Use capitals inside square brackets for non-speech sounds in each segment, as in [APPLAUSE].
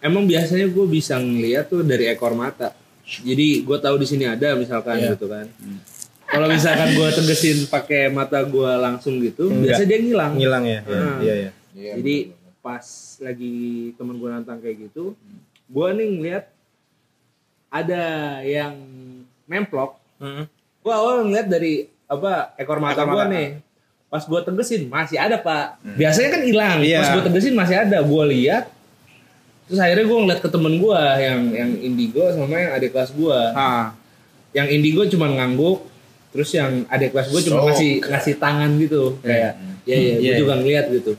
emang biasanya gue bisa ngeliat tuh dari ekor mata. Jadi gue tahu di sini ada misalkan Iya. gitu kan. Kalau misalkan gue tegesin pakai mata gue langsung gitu, biasa dia ngilang. Ngilang ya. Hmm. Iya iya. Iya, Jadi pas lagi temen gue nantang kayak gitu, gue nih ngeliat ada yang nemplok. Heeh. Gue awal ngeliat dari apa ekor mata Ekor gue mata. nih. Pas gue tegesin masih ada pak. Biasanya kan hilang. Iya. Pas gue tegesin masih ada. Gue lihat. Terus akhirnya gue ngeliat ke temen gue yang yang indigo sama yang adik kelas gue. Yang indigo cuma ngangguk. Terus yang adik kelas gue cuma So. ngasih ngasih tangan gitu. Kayak ya ya gue Iya, juga ngeliat gitu.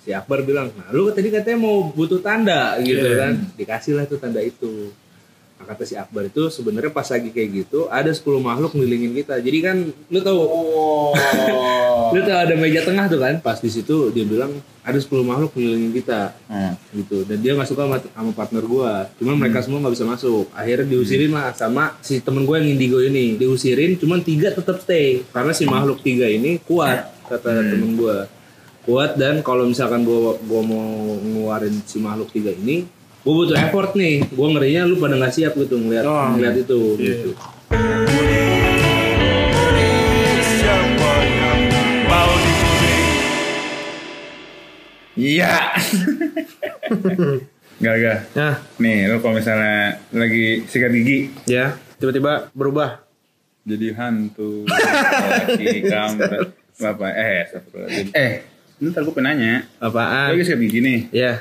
Si Akbar bilang, nah lu tadi katanya mau butuh tanda gitu Iya. kan. Dikasih lah tuh tanda itu. Nah, kata si Akbar itu sebenarnya pas lagi kayak gitu ada 10 makhluk ngelilingin kita. Jadi kan lu tahu Oh. lu tahu ada meja tengah tuh kan. Pas di situ dia bilang ada 10 makhluk ngelilingin kita Hmm. gitu. Dan dia nggak suka sama, sama partner gua. Cuman mereka semua nggak bisa masuk. Akhirnya diusirin lah sama si temen gue yang indigo ini. Diusirin cuman tiga tetap stay karena si makhluk tiga ini kuat kata temen gua. Kuat dan kalau misalkan gua gua mau ngeluarin si makhluk tiga ini gue butuh effort nih gue ngerinya lu pada nggak siap gitu ngeliat Oh. ngeliat itu gitu Siapa yang mau diculik? Iya. [LAUGHS] Gak gak. Nah, Nih, lu kalau misalnya lagi sikat gigi ya tiba-tiba berubah. jadi hantu, [LAUGHS] kampret, bapak eh, eh, ntar gue penanya, Apaan? lagi sikat gigi nih, Ya.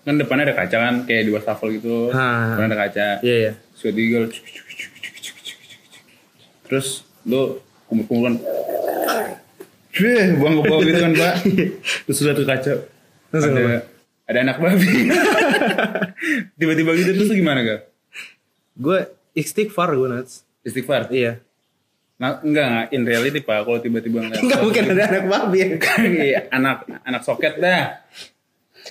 Kan depannya ada kaca kan, kayak di wastafel gitu, Ha. depannya ada kaca, Iya iya. gigi lu, terus lu kumur-kumuran, Wih, buang ke bawah gitu kan pak, terus udah ke kaca, Langsung ada, ada anak babi, [LAUGHS] tiba-tiba gitu terus gimana gak? Gue istighfar gue Nats. Istighfar? Iya. Nah, enggak, enggak, in reality pak, kalau tiba-tiba ngeliat Enggak mungkin ada anak babi ya. [LAUGHS] Iya, anak anak soket dah.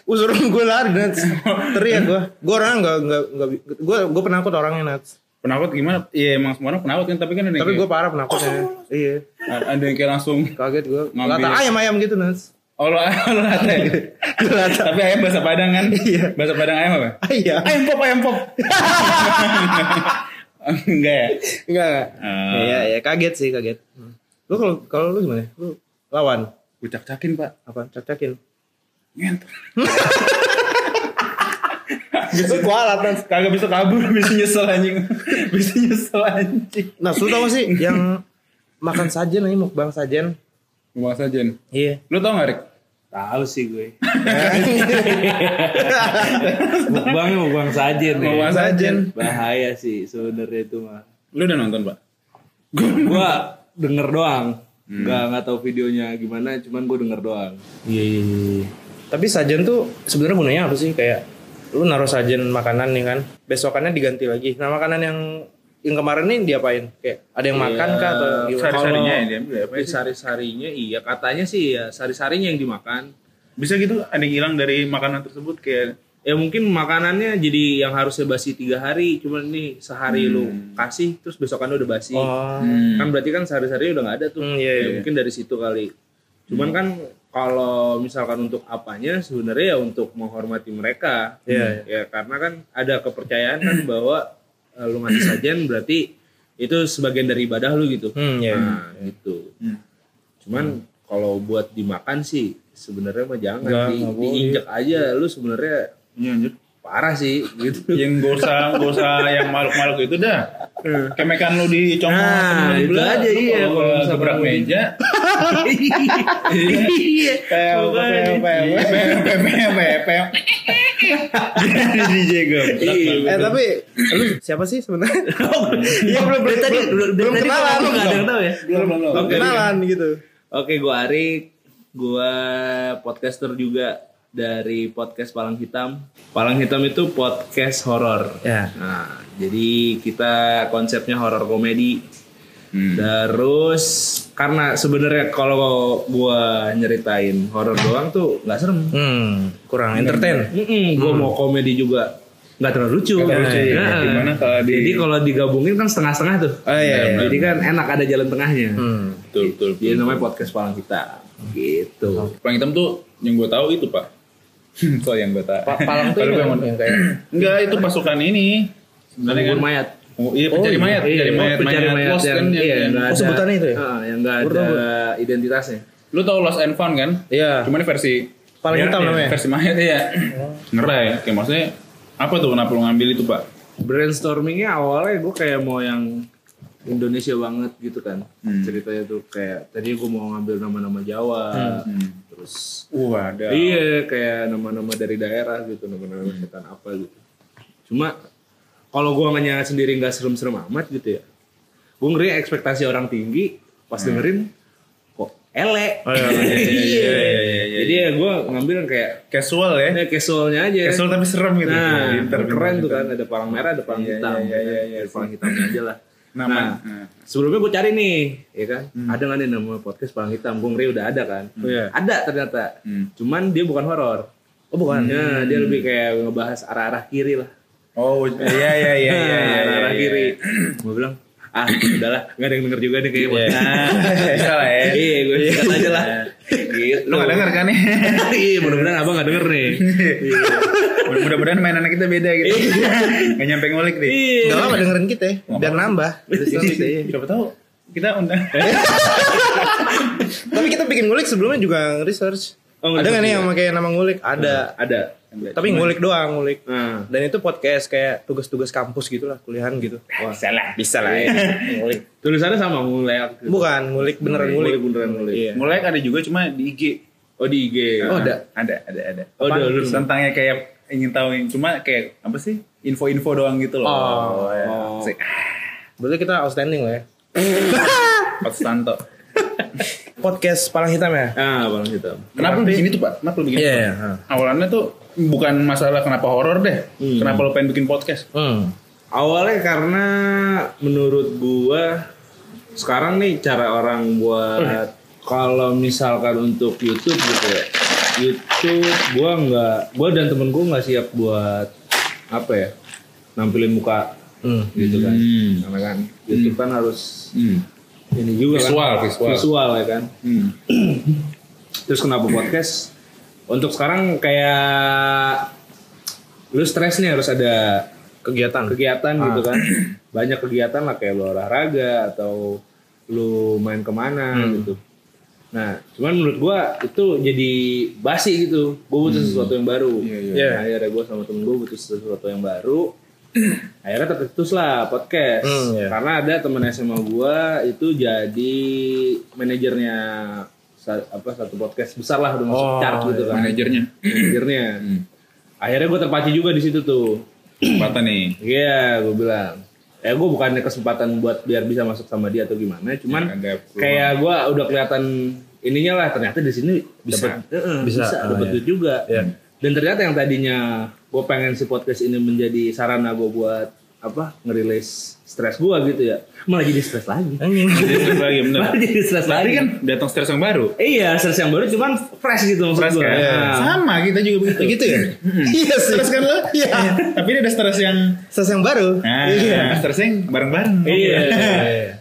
Usuruh gue lari Nats. [LAUGHS] Teriak gue. Gue orang enggak enggak enggak gue gue penakut orangnya Nats. Penakut gimana? Iya emang semua orang penakut kan, tapi kan ada yang Tapi gue parah penakutnya. Iya. ada yang kayak langsung Kaget gue. Lata ayam-ayam gitu Nats. Oh lo lo [LAUGHS] lata ya? Tapi ayam bahasa Padang kan? Iya. Bahasa Padang ayam apa? Ayam. Ayam pop, ayam pop. [LAUGHS] Enggak ya? Enggak enggak. Ah. Iya iya kaget sih kaget. Lu kalau kalau lu gimana? Lu lawan Gue cak-cakin pak. apa? Cak-cakin. Ngentot. Lu kualat Nats. Kagak bisa kabur, bisa nyesel anjing. bisa nyesel anjing. Nah, lu tau gak sih yang makan sajen nih mukbang sajen? Mau sajen. Iya. Lu tau gak Rik? tahu sih gue [LAUGHS] mukbangnya mukbang sajen ya Mukbang sajen. bahaya sih sebenarnya itu mah Lu udah nonton pak? gua denger doang nggak nggak tahu videonya gimana cuman gue denger doang Iya iya iya. Tapi sajen tuh sebenarnya gunanya apa sih? Kayak lu naruh sajen makanan nih kan, besokannya diganti lagi. Nah makanan yang yang kemarin nih diapain? Kayak ada yang makan kah atau gimana? Sari-sarinya Kalau ya dia apa sari-sarinya iya katanya sih ya sari-sarinya yang dimakan Bisa gitu ada yang hilang dari makanan tersebut kayak ya mungkin makanannya jadi yang harusnya basi tiga hari cuman ini sehari lu kasih terus besokannya udah basi Oh. kan berarti kan sehari-hari udah nggak ada tuh Hmm, iya, Ya, iya. mungkin dari situ kali cuman kan kalau misalkan untuk apanya sebenarnya ya untuk menghormati mereka Iya, ya karena kan ada kepercayaan kan bahwa eh, lu ngasih sajian berarti itu sebagian dari ibadah lu gitu Hmm, iya. nah gitu Hmm. cuman kalau buat dimakan sih sebenarnya mah jangan Nggak, di, diinjek aja lu sebenarnya Iya. Parah sih gitu Yang gak usah, gak usah yang makhluk-makhluk itu dah. Kemekan lu di congok Nah, itu aja, iya, kalau gebrak meja. [LAUGHS] iya Pel, pel, pel, pel, pel, pel, pel. DJ gebrak. Eh tapi lu siapa sih sebenarnya? [LAUGHS] Iya belum belum tadi belum, belum kenalan lu nggak ada yang tahu ya Belum, belum, belum. belum kenalan gitu. oke gua Arik gua podcaster juga dari podcast Palang Hitam Palang Hitam itu podcast horor Ya. nah jadi kita konsepnya horor komedi Hmm. Terus karena sebenarnya kalau gua nyeritain horor doang tuh nggak serem. Hmm, kurang entertain. Mm gua mau komedi juga nggak terlalu lucu. Nggak terlalu lucu, ya. Nah, Gimana kalau di- Jadi kalau digabungin kan setengah-setengah tuh. Oh, iya, iya. Jadi kan enak ada jalan tengahnya. Hmm. Betul, betul. Jadi namanya podcast Palang kita. Gitu. Paling hitam tuh yang gue tahu itu pak so yang gue tak. Pa- Palang kan, mau- yang kayak Enggak, itu pasukan ini. Sebenarnya kan. Mayat. Oh, iya, pencari iya. mayat, Iya, pencari mayat, pencari mayat, yang, kan yang, iya, yang- nggak Oh, ada, sebutannya itu ya? Ah, yang nggak Baru ada identitasnya. Lu tau Lost and Found kan? Iya. Cuma ini versi Paling ya, hitam ya, namanya? Versi mayat iya. Ngeray. Kayak maksudnya apa tuh kenapa lu ngambil itu, Pak? Brainstormingnya awalnya gue kayak mau yang Indonesia banget gitu kan Hmm. ceritanya tuh kayak tadi gue mau ngambil nama-nama Jawa Hmm. Terus Wah, ada. iya kayak nama-nama dari daerah gitu nama-nama setan apa gitu cuma kalau gue nanya sendiri nggak serem-serem amat gitu ya gue ngeri ekspektasi orang tinggi pas dengerin kok elek Oh, iya, iya, iya, [LAUGHS] iya, iya, iya, iya. jadi ya gue ngambil kayak Casual ya. ya casualnya aja Casual tapi serem gitu. Nah, Pinter, keren pinter, tuh kan ada palang merah, ada palang Iya, hitam. iya, iya, iya, Ada palang hitamnya aja lah. Nama. Nah, Nah. sebelumnya gue cari nih, ya kan, ada nggak nih nama podcast palang hitam? Gue ngeri udah ada kan. Iya. Ada ternyata. Hmm. Cuman dia bukan horor. Oh bukan. Ya, dia lebih kayak ngebahas arah-arah kiri lah. Oh, iya iya iya iya iya. [LAUGHS] arah-arah iya, kiri. [CLEARS THROAT] iya. Gue bilang, ah udahlah, nggak ada yang denger juga nih kayaknya. Iya. Nah, [LAUGHS] bisa lah ya. Iya, gue sikat aja lah. Gitu. Lu gak denger kan nih? [LAUGHS] Iya, mudah-mudahan abang gak denger nih. Iya. Mudah-mudahan mainan kita beda gitu. Gak nyampe ngulik nih. Iya. Enggak lama dengerin kita ya, biar nambah. Siapa tahu kita undang. [LAUGHS] Tapi kita bikin ngulik sebelumnya juga research. Oh, ada nggak nih yang pakai nama ngulik? Ada. Ada. Tapi ngulik doang ngulik. Nah, Dan itu podcast kayak tugas-tugas kampus gitu lah, kuliahan gitu. Wah. Salah. Bisa lah ya. [LAUGHS] ngulik. tulisannya sama mulai gitu. Bukan, ngulik beneran ngulik. beneran ngulik. Iya. Mulai ada juga cuma di IG. Oh di IG. Oh, ada. Ada, ada, ada. Oh, ada, ada. Tentangnya kayak ingin tahu cuma kayak apa sih? Info-info doang gitu loh. Oh, ya. oh. Berarti kita outstanding lah ya. [LAUGHS] Pak Stanto. Podcast Palang Hitam ya? Ah, palang hitam. Kenapa bikin itu, Pak? Kenapa lu bikin Iya, iya. ha. Awalannya tuh bukan masalah kenapa horor deh. Hmm. Kenapa lu pengen bikin podcast? Hmm. Awalnya karena menurut gua sekarang nih cara orang buat kalau misalkan untuk YouTube gitu ya. YouTube gua nggak gua dan temen gua nggak siap buat apa ya? nampilin muka Hmm. gitu kan. Hmm. Karena kan YouTube kan harus Hmm. ini juga Visual, kan. visual. Visual ya kan. Hmm. Terus kenapa podcast? Untuk sekarang kayak lu stres nih harus ada Kegiatan. kegiatan Ah. gitu kan. [CLEARS THROAT] Banyak kegiatan lah kayak lu olahraga atau lu main ke mana Hmm. gitu. Nah, cuman menurut gua itu jadi basi gitu. Gua butuh sesuatu yang baru. Iya, iya. Iya. Nah, akhirnya gua sama temen gua butuh sesuatu yang baru. [CLEARS THROAT] akhirnya tercetus lah podcast. Hmm, iya. Karena ada temen SMA gua itu jadi manajernya apa satu podcast besar lah udah masuk Oh, chart gitu kan. Manajernya. Manajernya. Hmm. Akhirnya gue terpacu juga di situ tuh. Kesempatan nih. Iya, gue bilang. Ya gue bukannya kesempatan buat biar bisa masuk sama dia atau gimana, cuman Ya, kayak gue udah kelihatan ininya lah ternyata di sini Bisa. dapat eh, Bisa. bisa, Ah, dapat iya. duit juga. Iya. Dan ternyata yang tadinya gue pengen si podcast ini menjadi sarana gue buat apa ngerilis stres gue gitu ya, malah jadi stres lagi. Anjing. Jadi stres lagi bener. Malah jadi stres Tapi lagi. kan datang stres yang baru. Iya, stres yang baru cuman fresh gitu maksud Stres gue. kan? Nah, Sama kita juga begitu. Gitu ya? [LAUGHS] Iya sih. Stres kan lo? Iya. Tapi ini ada stres yang Stres yang baru. Nah, Iya. stres yang bareng-bareng. Iya.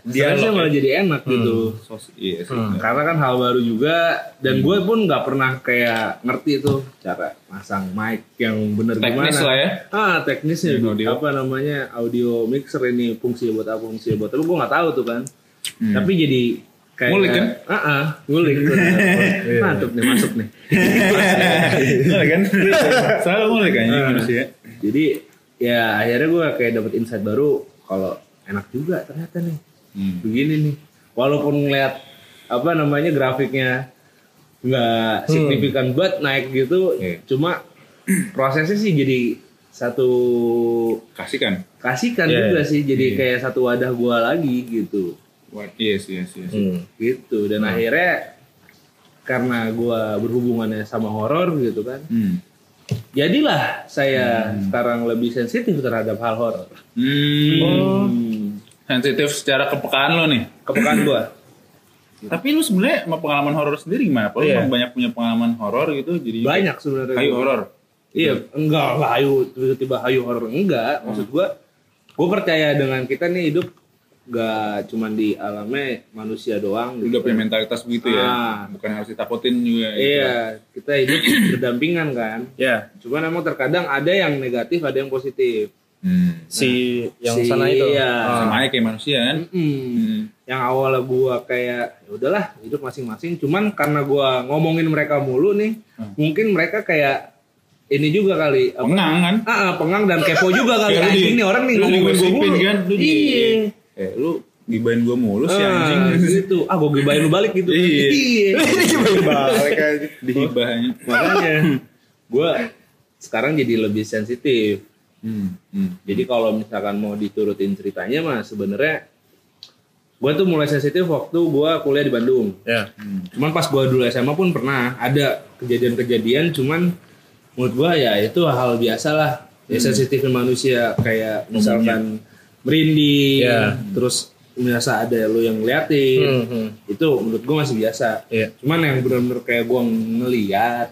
Stresnya ya. malah jadi enak gitu. Sos- Iya sih. Hmm. Karena kan hal baru juga dan gue pun nggak pernah kayak ngerti tuh cara masang mic yang bener Teknis gimana. lah ya. Ah teknisnya Hmm, audio. apa namanya audio mixer ini fungsi buat apa fungsi buat apa gue nggak tahu tuh kan. Hmm. Tapi jadi kayak Ngulik kan? Ah ngulik. tuh. Mantap nih masuk nih. [LAUGHS] Iya kan? Selalu mulai kan Ah. manusia. Jadi ya akhirnya gue kayak dapet insight baru kalau enak juga ternyata nih. Hmm. begini nih walaupun ngeliat apa namanya grafiknya nggak signifikan banget naik gitu Iya. cuma [CLEARS THROAT] prosesnya sih jadi satu Kasih kan? Kasihkan Iya, juga sih jadi Iya. kayak satu wadah gua lagi gitu What? Yes, yes, yes. Hmm. gitu dan akhirnya karena gua berhubungannya sama horor gitu kan Hmm. jadilah saya sekarang lebih sensitif terhadap hal horor Hmm. Hmm. Sensitif secara kepekaan lo nih. kepekaan gua [CLEARS THROAT] Tapi lu sebenarnya sama pengalaman horor sendiri gimana? Apa lu Iya. emang banyak punya pengalaman horor gitu jadi banyak sebenarnya kayu horor. Iya, enggak lah hayu tiba-tiba hayu horor enggak. Maksud gua gua percaya dengan kita nih hidup nggak cuman di alamnya manusia doang gitu udah punya mentalitas begitu ya. Ah. Bukan harus ditakutin juga. gitu. iya kita hidup [CLEARS THROAT] berdampingan kan Ya, cuman emang terkadang ada yang negatif ada yang positif Hmm. si yang Si- sana itu. iya. Ah. Sama aja kayak manusia kan. Mm-mm. Hmm. yang awalnya gua kayak ya udahlah hidup masing-masing cuman karena gua ngomongin mereka mulu nih Hmm. mungkin mereka kayak ini juga kali apa, Pengang kan. ah, ah, pengang dan kepo juga kali Ya, anjing nih orang nih lu ngomongin digosipin mulu kan, lu iya Eh lu gibain gua mulu sih Ah, anjing. gitu ah gua gibain lu balik gitu Iya. [LAUGHS] Balik aja. Dihibahnya. makanya [LAUGHS] gua sekarang jadi lebih sensitif Hmm. Hmm. Jadi kalau misalkan mau diturutin ceritanya mah sebenarnya gue tuh mulai sensitif waktu gue kuliah di Bandung. Ya. Cuman pas gue dulu SMA pun pernah ada kejadian-kejadian cuman menurut gue ya itu hal biasa lah. Ya sensitifnya manusia kayak misalkan merinding, Ya. terus merasa ada lu yang ngeliatin. Hmm, hmm. Itu menurut gue masih biasa. Iya. Cuman yang bener-bener kayak gue ngeliat,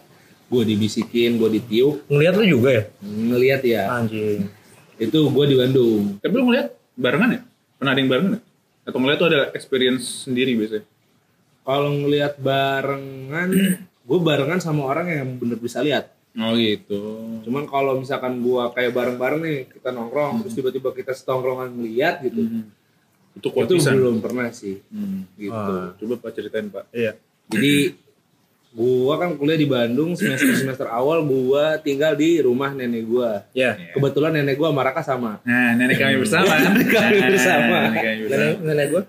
gue dibisikin, gue ditiup, Ngeliat lu juga ya? ngeliat ya. Anjing. Itu gue di Bandung. Tapi lu ngeliat barengan ya? Pernah ada yang barengan ya? Atau ngeliat tuh ada experience sendiri biasanya? Kalau ngelihat barengan, [CLEARS THROAT] gue barengan sama orang yang bener bisa lihat. Oh gitu. Cuman kalau misalkan gua kayak bareng-bareng nih, kita nongkrong, terus tiba-tiba kita setongkrongan ngeliat gitu, Itu kuat itu pisan. belum pernah sih. Hmm. Gitu. Ah. Coba Pak ceritain Pak. Iya. Jadi gua kan kuliah di Bandung semester [CLEARS THROAT] semester awal gua tinggal di rumah nenek gua. Ya. Kebetulan nenek gua sama Raka sama. Nah, nenek kami bersama kan? Nenek kami Nah, bersama. Nenek kami bersama. Nenek, nenek gue?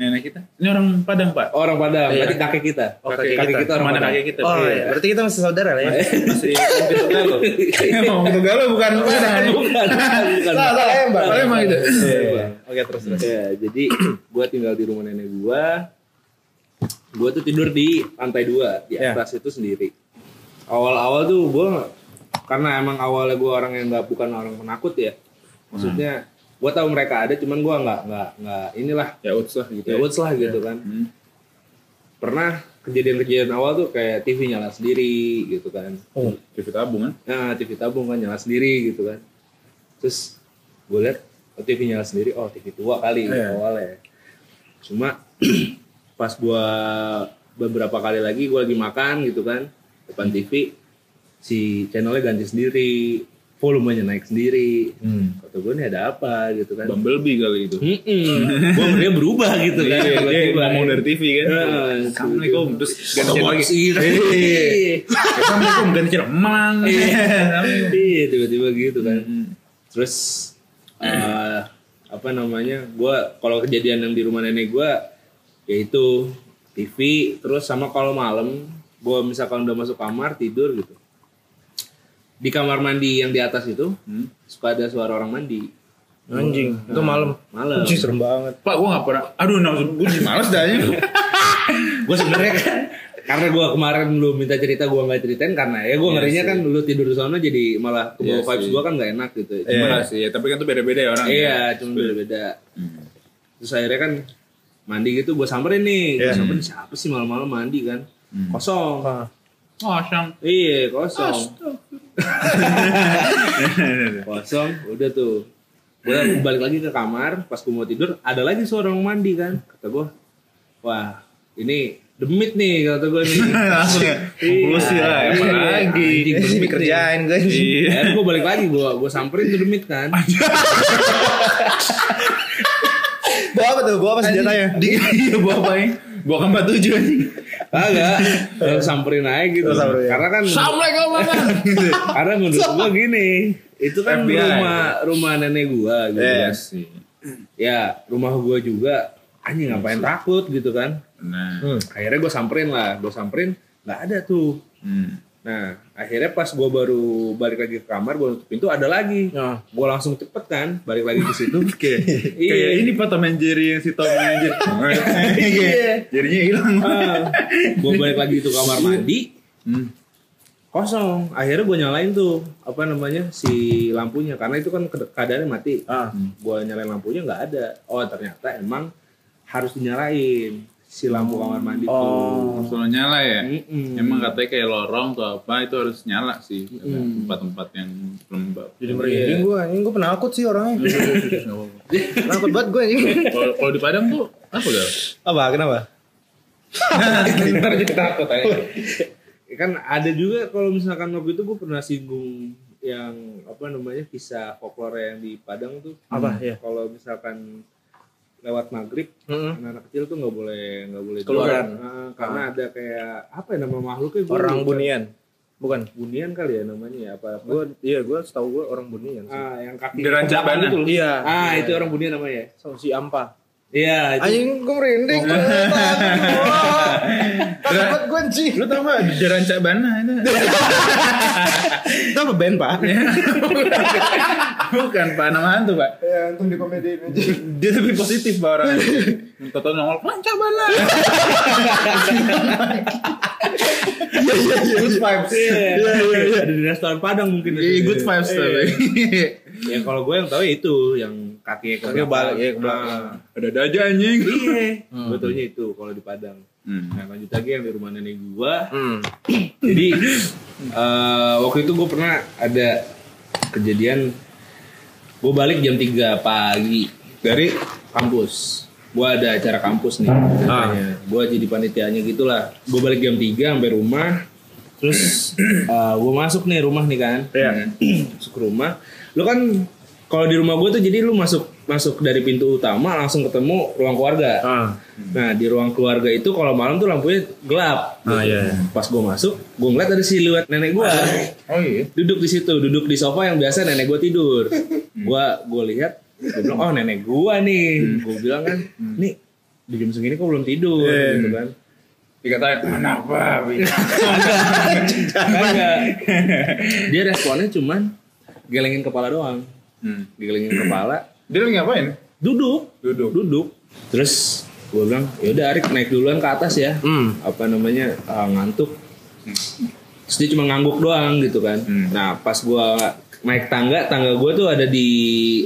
Nenek kita. Ini orang Padang, Pak. Orang Padang, Iya. berarti kakek kita. Oh, kakek, kakek kita. kita orang Mana Padang. kakek kita? Oh Iya. iya. Berarti kita masih saudara lah ya? Masih Galo. Emang gitu Galo bukan Padang. bukan, bukan, bukan. Salah, salah, Mbak. Oh, emang gitu. Iya. Oke terus terus. Ya, jadi [CLEARS THROAT] gua tinggal di rumah nenek gua. Gua tuh tidur di lantai dua di atas itu sendiri. Awal-awal tuh gua karena emang awalnya gua orang yang nggak bukan orang penakut ya. Maksudnya gua tahu mereka ada, cuman gua nggak nggak nggak inilah Ya uts lah gitu. ya what's lah gitu kan. Hmm. Pernah kejadian-kejadian awal tuh kayak TV nyala sendiri gitu kan. Oh. TV tabung kan? Nah, TV tabung kan nyala sendiri gitu kan. Terus gue liat oh, TV nyala sendiri, oh TV tua kali Iya. awalnya. Cuma [CLEARS THROAT] pas gua beberapa kali lagi gua lagi makan gitu kan depan TV si channelnya ganti sendiri, volumenya naik sendiri. Hmm. Kata gue nih ada apa gitu kan. Bumblebee kali itu. Mm-mm. [LAUGHS] Gua dia berubah gitu kan. Iya, dia ngomong dari TV kan. Heeh. Assalamualaikum terus ganti lagi. Iya. [LAUGHS] Assalamualaikum ganti channel. Emang. Iya, [LAUGHS] tiba-tiba gitu kan. Terus eh, apa namanya? Gua kalau kejadian yang di rumah nenek gua yaitu TV terus sama kalau malam gua misalkan udah masuk kamar tidur gitu. Di kamar mandi yang di atas itu Hmm. suka ada suara orang mandi. Anjing. Itu malam. Malam. Anjing serem banget. Pak, gua gak pernah. Aduh, nah, gue jadi males dah ya. [LAUGHS] gue sebenarnya kan karena gue kemarin lu minta cerita gue nggak ceritain karena ya gue Iya ngerinya sih. kan lu tidur di sana jadi malah ke Iya bawah vibes sih. gue kan nggak enak gitu. Cuma Cuma sih, ya, tapi kan tuh beda-beda ya orang. iya cuma beda-beda. Hmm. Terus akhirnya kan mandi gitu gue samperin nih, gue Iya. samperin siapa sih malam-malam mandi kan? Hmm. Kosong. Ah. Kosong. Iya kosong. Kosong. Udah tuh. Gue balik lagi ke kamar, pas gue mau tidur ada lagi suara orang mandi kan. Kata gue, wah ini demit nih kata gue nih. [LAUGHS] Langsung ya. Konklusi lah, apa Iya, lagi? anjing, Ini demit kerjain gue anjing. Iya. Akhirnya gue balik lagi, gue gue samperin tuh demit kan. [LAUGHS] Bawa apa tuh? Bawa apa senjatanya? Iya, bawa apa ya? Bawa kamar tujuh anjing. Kagak, gue samperin aja gitu. Samperin. Karena kan, Assalamualaikum, Mama. karena menurut gue gini, itu kan FBI. rumah rumah nenek gue gitu. Iya kan. sih. Ya rumah gue juga, anjing ngapain takut gitu kan. Nah. Hmm. Akhirnya gue samperin lah, gue samperin nggak ada tuh. Hmm. Nah akhirnya pas gue baru balik lagi ke kamar, gue nutup pintu ada lagi. Nah. Gue langsung cepet kan, balik lagi ke situ. [LAUGHS] Kayak Iya. kayak ini Pak Tom Jerry yang si Tom and Jerry. [LAUGHS] Iya. Jadinya hilang. gue balik lagi itu kamar mandi, Hmm. kosong akhirnya gue nyalain tuh apa namanya si lampunya karena itu kan ke- keadaannya mati Ah. gue nyalain lampunya nggak ada oh ternyata emang harus dinyalain si lampu kamar mandi tuh. Oh. Selalu nyala ya. Mm-mm. Emang katanya kayak lorong atau apa itu harus nyala sih. Tempat-tempat yang lembab. Jadi merinding gue, anjing gue penakut sih orangnya. penakut banget gue anjing. Kalau di Padang tuh apa gal? Apa? Kenapa? Ntar jadi takut aja. [LAUGHS] kan ada juga kalau misalkan waktu itu gue pernah singgung yang apa namanya kisah folklore yang di Padang tuh Apa? Ya. kalau misalkan lewat maghrib Mm-mm. anak-anak kecil tuh nggak boleh nggak boleh Keluar. Ah, karena ada kayak apa ya nama makhluknya gua Orang bunian. Bukan. bunian kali ya namanya ya apa, apa? Gue, iya gue setahu gue orang bunian sih. ah yang kaki Di Rancak belakang Bana. gitu loh. Iya. ah itu orang bunian namanya Sama si Ampa. Iya Anjing gue merinding. [LAUGHS] Takut gue anjing. Lu tau gak di Rancak Bana itu? [LAUGHS] Itu apa band pak? Bukan Pak nama hantu Pak. Ya, untung di komedi aja. Dia lebih positif Pak orang. Toto nongol Rancak Bana. Good vibes. iya iya ada di restoran Padang mungkin Iya, good vibes tuh. ya kalau gue yang tahu itu yang kakinya ke Kakinya balik, iya, ke belakang. Ah. Ada ada aja anjing. iya. [LAUGHS] Betulnya itu kalau di Padang. Hmm. nah lanjut lagi yang di rumah nenek gua. Hmm. [CLEARS THROAT] jadi eh, waktu itu gue pernah ada kejadian. Gue balik jam 3 pagi dari kampus. Gue ada acara kampus nih. Ceritanya gue jadi panitianya gitulah. Gue balik jam 3 sampai rumah. Terus? [CLEARS THROAT] Gue masuk nih rumah nih kan. Iya. masuk rumah. Lu kan kalau di rumah gue tuh jadi lu masuk masuk dari pintu utama langsung ketemu ruang keluarga Ah. Nah di ruang keluarga itu kalau malam tuh lampunya gelap. Ah, iya, iya. Pas gue masuk, gue ngeliat ada siluet nenek gue [LAUGHS] Oh iya. duduk di situ, duduk di sofa yang biasa nenek gue tidur. Gue gue lihat, gue bilang oh nenek gue nih. Gue bilang kan, nih di jam segini kok belum tidur, gitu kan? Dikatain [LAUGHS] kenapa? Kagak. Dia responnya cuman gelengin kepala doang, Hmm. gelengin kepala, Dia lagi ngapain? duduk, Duduk. duduk. Terus gue bilang, yaudah Arik naik duluan ke atas ya. Hmm. apa namanya uh, ngantuk terus dia cuma ngangguk doang gitu kan Hmm. nah pas gua naik tangga tangga gua tuh ada di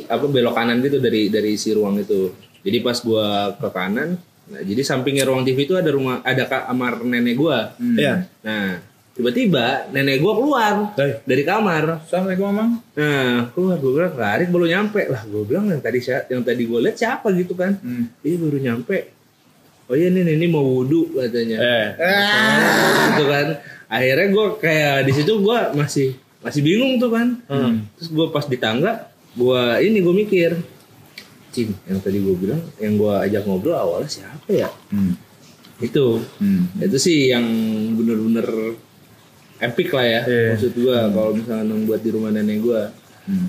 apa belok kanan gitu dari dari si ruang itu jadi pas gua ke kanan nah jadi sampingnya ruang TV itu ada rumah ada kamar nenek gua Iya. nah tiba-tiba nenek gua keluar Dari? dari kamar Assalamualaikum Mamang. nah keluar gua bilang Arik baru nyampe lah gua bilang yang tadi yang tadi gua lihat siapa gitu kan Hmm. Iya baru nyampe. Oh iya nih ini mau wudhu katanya. Eh. gitu kan. Akhirnya gue kayak di situ gue masih masih bingung tuh kan. Terus gue pas di tangga, gue ini gue mikir, cing yang tadi gue bilang, yang gue ajak ngobrol awalnya siapa ya? Hmm. Itu, Hmm. itu sih yang bener-bener epic lah ya. Iya. Maksud gue kalau misalnya buat di rumah nenek gue. Hmm.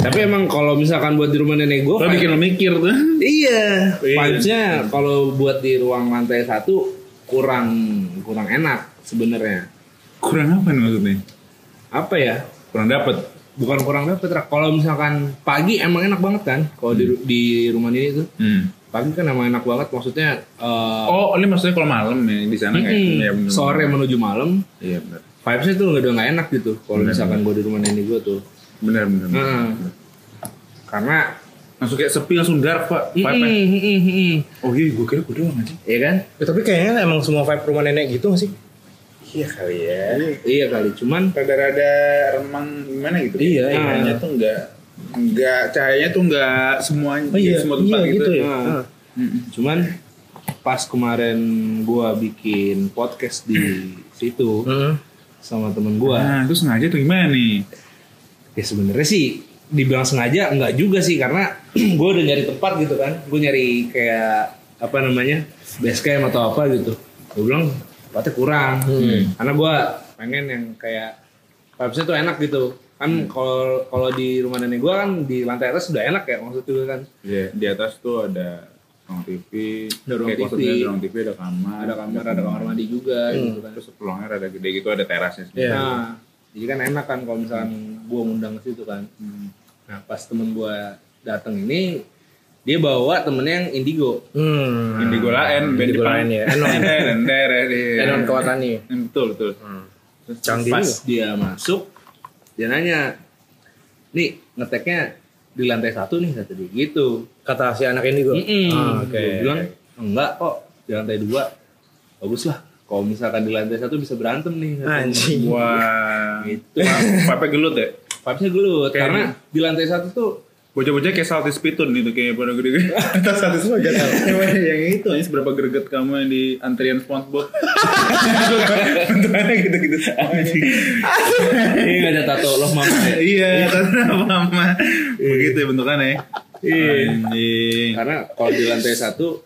Tapi emang kalau misalkan buat di rumah nenek gue, Lo bikin lo mikir tuh. Iya, Iya. vibes-nya kalau buat di ruang lantai satu kurang kurang enak sebenarnya. Kurang apa nih maksudnya? Apa ya? Kurang dapet. Bukan kurang dapet. Kalau misalkan pagi emang enak banget kan? Kalau di di rumah ini tuh Hmm. Pagi kan emang enak banget. Maksudnya eh, Oh, ini maksudnya kalau malam ya di sana kayak mm-mm, ya, bener. sore menuju malam, Iya benar. vibes-nya tuh udah nggak enak gitu. Kalau misalkan gue di rumah nenek gue tuh, Benar benar. Heeh. karena Langsung kayak sepi langsung dark pak. Vibe-nya. mm. Oh iya, gue kira gue doang aja. Iya kan? Ya, tapi kayaknya emang semua vibe rumah nenek gitu gak sih? Iya kali ya. Iya kali. Cuman Rada-rada remang gimana gitu. Iya, iya. Cahayanya tuh enggak enggak cahayanya tuh enggak semuanya Oh iya, semua tempat iya gitu. gitu ya. Ah. Ah. Mm-mm. Cuman pas kemarin gua bikin podcast di situ Mm. sama temen gua, Nah, itu sengaja tuh gimana nih? ya sebenarnya sih dibilang sengaja enggak juga sih karena [CLEARS THROAT] gua udah nyari tempat gitu kan, gua nyari kayak apa namanya base camp atau apa gitu. Gua bilang tempatnya kurang, karena gua pengen yang kayak vibesnya tuh enak gitu. Kan kalau kalau di rumah nenek gua kan di lantai atas udah enak ya maksud gue kan. Iya, di atas tuh ada ruang TV, Ada ruang kayak TV. ada ruang TV, ada kamar, Ada kamar, ada kamar mandi juga gitu kan. Terus peluangnya rada gede gitu, ada terasnya. sendiri. Iya. Nah, jadi kan enak kan kalau misalkan gua ngundang ke situ kan. Hmm. Nah, pas temen gua datang ini dia bawa temennya yang indigo. Hmm. Indigo lain, band Indigo lain ya. Enon. Enon. Enon Kawatani. Hmm, Betul, betul. Terus Canggih pas dia masuk, dia nanya, nih ngeteknya di lantai satu nih kata dia gitu. Kata si anak indigo. Mm-mm. Ah, Oke. Gua bilang enggak kok di lantai dua bagus lah kalau misalkan di lantai satu bisa berantem nih Anjing. Wah. gitu Pape gelut ya? Vibes-nya gelut Kayak karena di lantai satu tuh Bocah-bocah kayak saltis pitun gitu kayak pada gede-gede. [LAUGHS] Atas saltis lo gak tau. [LAUGHS] yang itu ini seberapa greget kamu yang di antrian SpongeBob. Bentukannya gitu-gitu. Ini nggak ada tato loh mama ya. Iya, karena mama. Begitu ya bentukannya. Iya. Anjing. karena kalau di lantai satu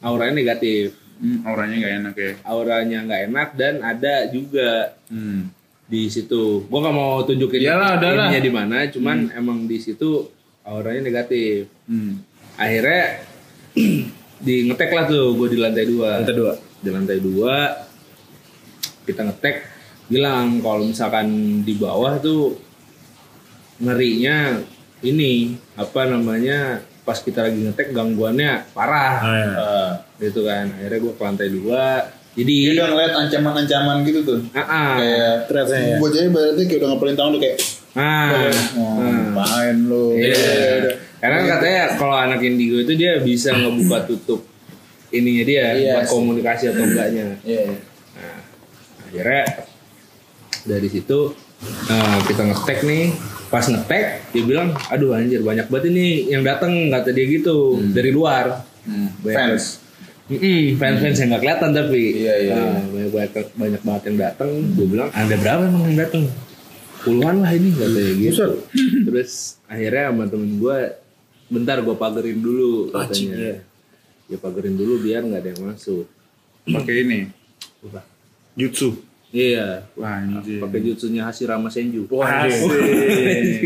auranya negatif Hmm, auranya gak enak ya. auranya nggak enak dan ada juga Hmm. di situ gua nggak mau tunjukin Iyalah, di mana cuman emang di situ auranya negatif Hmm. akhirnya [CLEARS THROAT] di ngetek lah tuh gue di lantai dua Lantai dua. di lantai dua kita ngetek bilang kalau misalkan di bawah tuh ngerinya ini apa namanya pas kita lagi ngetek gangguannya parah Ah, iya. Eh, gitu kan akhirnya gue ke lantai dua Dia jadi udah ngeliat ancaman-ancaman gitu tuh. ah, ah. Kayak ya. bocahnya berarti kayak udah ngepelin tangan udah kayak ah, Oh, ah. ngapain lu? Iya. Karena katanya kalau anak indigo itu dia bisa ngebuka tutup ininya dia Iya buat komunikasi atau enggaknya. Iya. Nah, akhirnya dari situ eh, kita ngetek nih. Pas ngetek dia bilang, aduh anjir banyak banget ini yang datang kata dia gitu dari luar. Hmm. Banyak- Fans. Mm-mm, fans-fans yang nggak kelihatan tapi Iya, iya, Nah, banyak, banyak banyak banget yang datang. Gue bilang ada berapa emang yang datang? Puluhan lah ini katanya gitu. [LAUGHS] Terus akhirnya sama temen gue, bentar gue pagerin dulu katanya. Ya pagerin dulu biar nggak ada yang masuk. Pakai ini. Apa? Jutsu. Iya, Wah, anjing. pakai jutsunya Hashirama Senju. Wah, asik.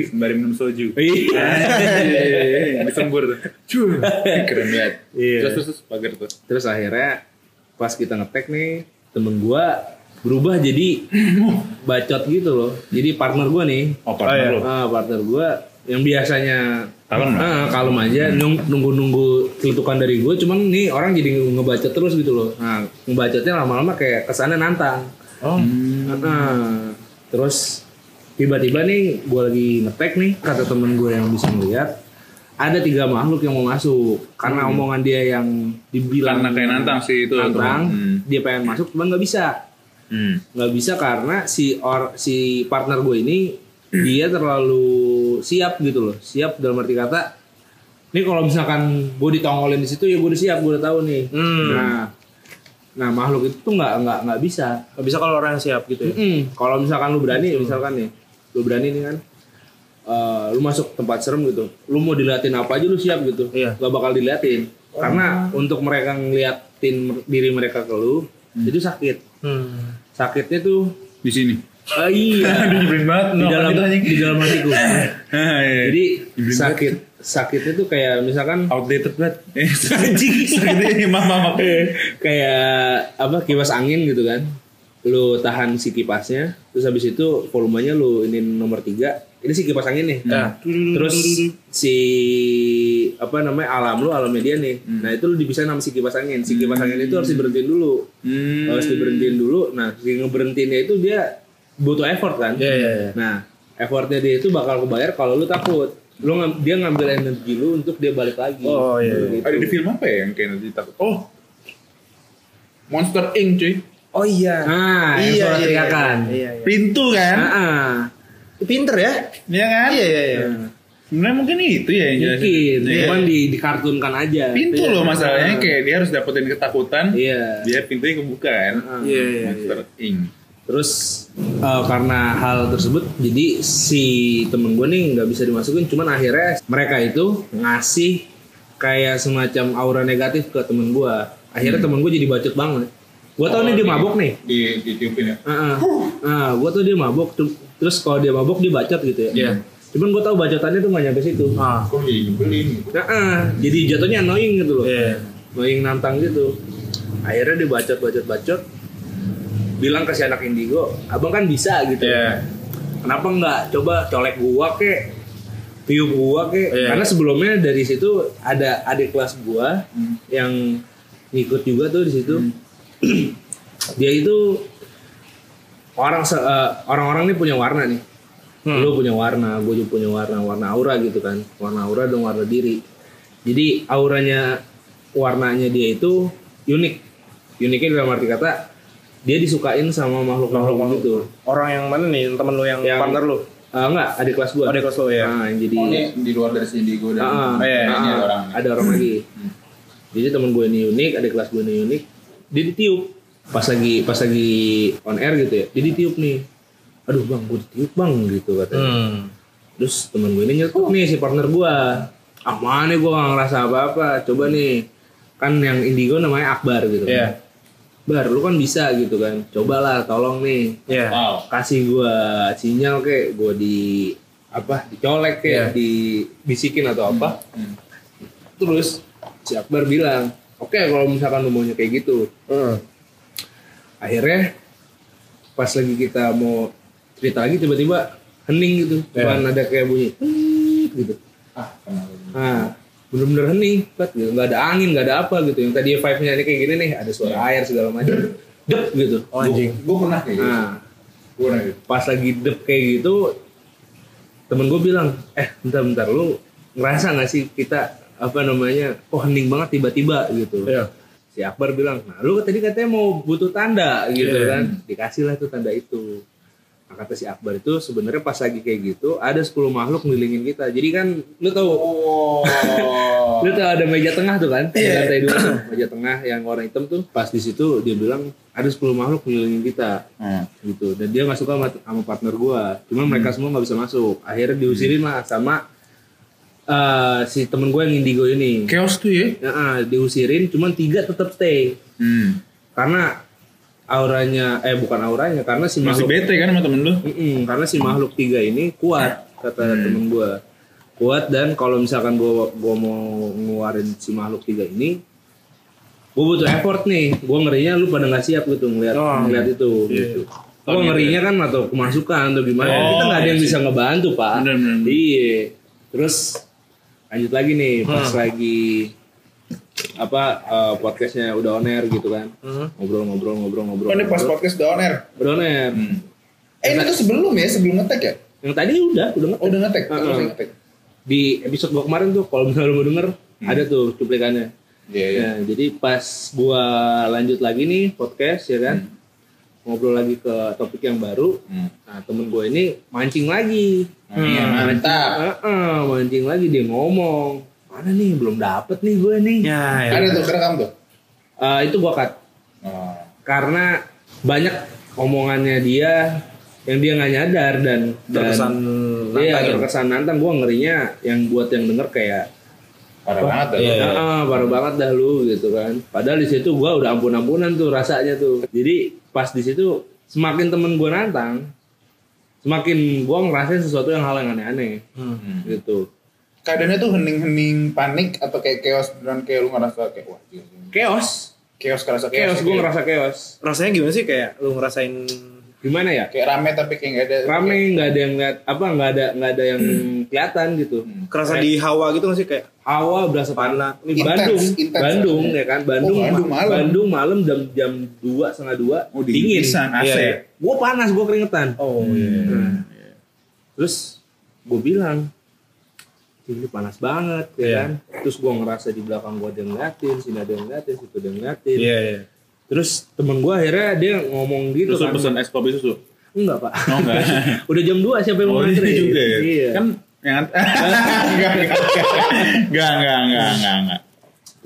Sembari minum soju. Iya. Disembur tuh. Cuy. Keren banget. Iya. Terus terus pagar tuh. Terus akhirnya pas kita ngetek nih, temen gua berubah jadi bacot gitu loh. Jadi partner gua nih, Oh, partner lu. ah, partner gua yang biasanya Kalem ah, kalem aja nung- nunggu-nunggu celutukan dari gue cuman nih orang jadi ngebacot terus gitu loh nah ngebacotnya lama-lama kayak kesannya nantang Oh. Nah, terus tiba-tiba nih gue lagi ngetek nih kata temen gue yang bisa melihat ada tiga makhluk yang mau masuk karena omongan dia yang dibilang Karena kayak nantang sih itu, nantang. Hmm. dia pengen masuk cuman nggak bisa Hmm. nggak bisa karena si or si partner gue ini dia terlalu siap gitu loh siap dalam arti kata ini kalau misalkan gue ditongolin di situ ya gue udah siap gue udah tahu nih Hmm. nah nah makhluk itu tuh nggak nggak nggak bisa Gak bisa kalau orang yang siap gitu ya. Mm-mm. Kalau misalkan lu berani, misalkan nih, lu berani nih kan, eh, lu masuk tempat serem gitu, lu mau diliatin apa aja lu siap gitu, Iya. gak bakal diliatin, karena untuk mereka ngeliatin diri mereka ke lu, itu sakit, Hmm. sakitnya tuh, Di sini. ah, iya, [LAUGHS] Nyebelin banget. di no, dalam di dalam hatiku, [LAUGHS] Ah, iya. jadi sakit, sakitnya tuh kayak misalkan outdated banget. [LAUGHS] Eh, Sakitnya maaf maaf. kayak apa kipas angin gitu kan lu tahan si kipasnya terus habis itu volumenya lu ini nomor tiga ini si kipas angin nih Nah. terus si apa namanya alam lu alamnya dia nih nah itu lu dipisahin sama si kipas angin si kipas angin itu harus diberhentiin dulu Hmm. harus diberhentiin dulu nah si ngeberhentiinnya itu dia butuh effort kan Iya, iya, iya. nah effortnya dia itu bakal kebayar kalau lu takut lu dia ngambil energi lu untuk dia balik lagi Oh, iya, iya. Gitu. Ada di film apa ya yang kayak nanti takut? Oh. Monster Inc cuy. Oh iya. nah yang suara teriakan Iya, iya. Pintu kan? Ah, ah. Pinter ya? Iya kan? Iya, iya, iya. Sebenarnya mungkin itu ya yang jelasin. mungkin Iya. cuman di dikartunkan aja Pintu loh masalahnya Ah. kayak dia harus dapetin ketakutan iya biar pintunya kebuka kan. Ah. Iya, iya, Monster Inc. terus eh, karena hal tersebut jadi si temen gue nih nggak bisa dimasukin cuman akhirnya mereka itu ngasih kayak semacam aura negatif ke temen gue akhirnya temen gue jadi bacot banget gue tau nih dia mabok nih Di ditiupin ya. Heeh. Nah, gue tuh dia mabok terus kalau dia mabok dia bacot gitu ya Iya. cuman gue tau bacotannya tuh gak nyampe situ Ah. Kok jadi nyebelin. Nah, jadi jatuhnya annoying gitu loh Iya. annoying nantang gitu akhirnya dia bacot bacot bacot bilang ke si anak indigo abang kan bisa gitu. Iya. kenapa nggak coba colek gua kek tiup gua kek Iya. karena sebelumnya dari situ ada adik kelas gua yang ngikut juga tuh di situ. [CLEARS THROAT] Dia itu orang eh, orang-orang ini punya warna nih. Lu punya warna gue juga punya warna warna aura gitu kan. Warna aura dan warna diri. Jadi auranya warnanya dia itu unik. Uniknya dalam arti kata dia disukain sama makhluk makhluk itu Orang yang mana nih? Temen lu yang, Yang- partner lu? Ah, enggak adik kelas gua Adik kelas lu, ya. Ah, yang jadi Oh, ini di luar dari si Indigo dan Ah, iya, ah, ini ada orang. ada orang lagi jadi temen gue ini unik adik kelas gue ini unik dia ditiup pas lagi pas lagi on air gitu ya dia ditiup nih aduh bang gue ditiup bang gitu katanya Hmm. Terus temen gue ini nyetok nih si partner gue. Ah mana gue gak ngerasa apa-apa. Coba nih. Kan yang indigo namanya Akbar gitu. Iya. Bar lu kan bisa gitu kan. Cobalah tolong nih. Iya. Wow. Kasih gue sinyal kek. Gue di apa dicolek Iya. kek. Dibisikin atau apa. Hmm. Terus si Akbar bilang. Oke kalau misalkan lu maunya kayak gitu. Hmm. Akhirnya pas lagi kita mau cerita lagi tiba-tiba hening gitu. Iya. Cuman ada kayak bunyi. Gitu. Ah, kenal. Nah, bener-bener hening, Pat. Gitu. Nggak ada angin, nggak ada apa gitu. Yang tadi vibe-nya ini kayak gini nih, ada suara air segala macam. Dep gitu. Oh, anjing. Gue pernah kayak gitu. Nah, Gue pernah gitu. pas lagi dep kayak gitu, temen gue bilang, eh bentar-bentar lu ngerasa nggak sih kita apa namanya, oh hening banget tiba-tiba gitu. Iya. Si Akbar bilang, nah lu tadi katanya mau butuh tanda gitu Iya. kan, dikasih lah tuh tanda itu. Nah, kata si Akbar itu sebenarnya pas lagi kayak gitu ada 10 makhluk ngelilingin kita. Jadi kan lu tahu Oh. [LAUGHS] Lu tau ada meja tengah tuh kan? Di lantai dua tuh, meja tengah yang warna hitam tuh. Pas di situ dia bilang ada 10 makhluk ngelilingin kita Hmm. gitu. Dan dia nggak suka sama, sama partner gua. Cuman mereka semua nggak bisa masuk. Akhirnya diusirin lah sama eh, si temen gue yang indigo ini. Chaos tuh ya. Ah, diusirin, cuman tiga tetap stay. Hmm. Karena auranya, eh bukan auranya, karena si Masih makhluk bete kan sama temen lu? Karena si makhluk tiga ini kuat kata temen gue kuat dan kalau misalkan gue gua mau ngeluarin si makhluk tiga ini gue butuh effort nih. Gue ngerinya lu pada nggak siap gitu ngeliat Oh, ngeliat itu gitu. Oh, gue gitu ngerinya kan atau kemasukan atau gimana Oh, kita nggak ada yang iya bisa ngebantu pak. Iya. Terus lanjut lagi nih pas lagi apa eh, podcastnya udah on air gitu kan Hmm. ngobrol ngobrol ngobrol ngobrol Oh ini pas podcast udah on air. udah on air Hmm. Eh ini tuh sebelum ya, sebelum ngetek ya? yang tadi udah udah nge- Oh udah ngetek, Heeh. terus ngetek. di episode gua kemarin tuh kalau misalnya lu mau denger ada tuh cuplikannya. Iya, iya. Ya, jadi pas gua lanjut lagi nih podcast ya kan. Ngobrol lagi ke topik yang baru. Hmm. Nah, temen gue ini mancing lagi. Iya, mantap. Heeh, mancing lagi dia ngomong. Mana nih belum dapet nih gue nih. Ya, ya. Ada tuh kerekam tuh. Eh, itu gua cut Oh. karena banyak omongannya dia yang dia nggak nyadar dan Terkesan dan iya, ya? terkesan nantang gua ngerinya yang buat yang denger kayak Parah banget dah. Iya, iya. Ah, parah banget dah lu gitu kan. Padahal di situ gua udah ampun-ampunan tuh rasanya tuh. Jadi pas di situ semakin temen gua nantang, semakin gua ngerasain sesuatu yang hal yang aneh-aneh Hmm. gitu. Keadaannya tuh hening-hening panik atau kayak chaos dan kayak lu ngerasa kayak wah. Chaos, chaos kerasa chaos, chaos. kayak- ngerasa chaos. Rasanya gimana sih kayak lu ngerasain Gimana ya? kayak rame tapi kayak nggak ada. Rame nggak ada yang lihat apa nggak ada nggak ada yang [CLEARS THROAT] kelihatan gitu. kerasa di hawa gitu nggak sih kayak Hawa berasa panas. Ini Intens, Bandung, intens Bandung ya kan, Bandung, Oh, Bandung malam. Bandung malam jam jam dua setengah dua, Oh, dingin dingin. pisan, AC. Iya, iya. Gue panas, gue keringetan. oh iya. Nah, Terus gue bilang, "Ih, ini panas banget ya yeah. kan terus gue ngerasa di belakang gue ada yang ngeliatin sini ada yang ngeliatin situ ada yang ngeliatin yeah, yeah. terus temen gue akhirnya dia ngomong gitu terus kan pesan es kopi susu enggak pak oh, enggak. [LAUGHS] udah jam 2 siapa yang mau oh, ngantri iya juga ya iya. kan yang [LAUGHS] enggak, enggak, enggak, enggak, enggak, enggak, enggak.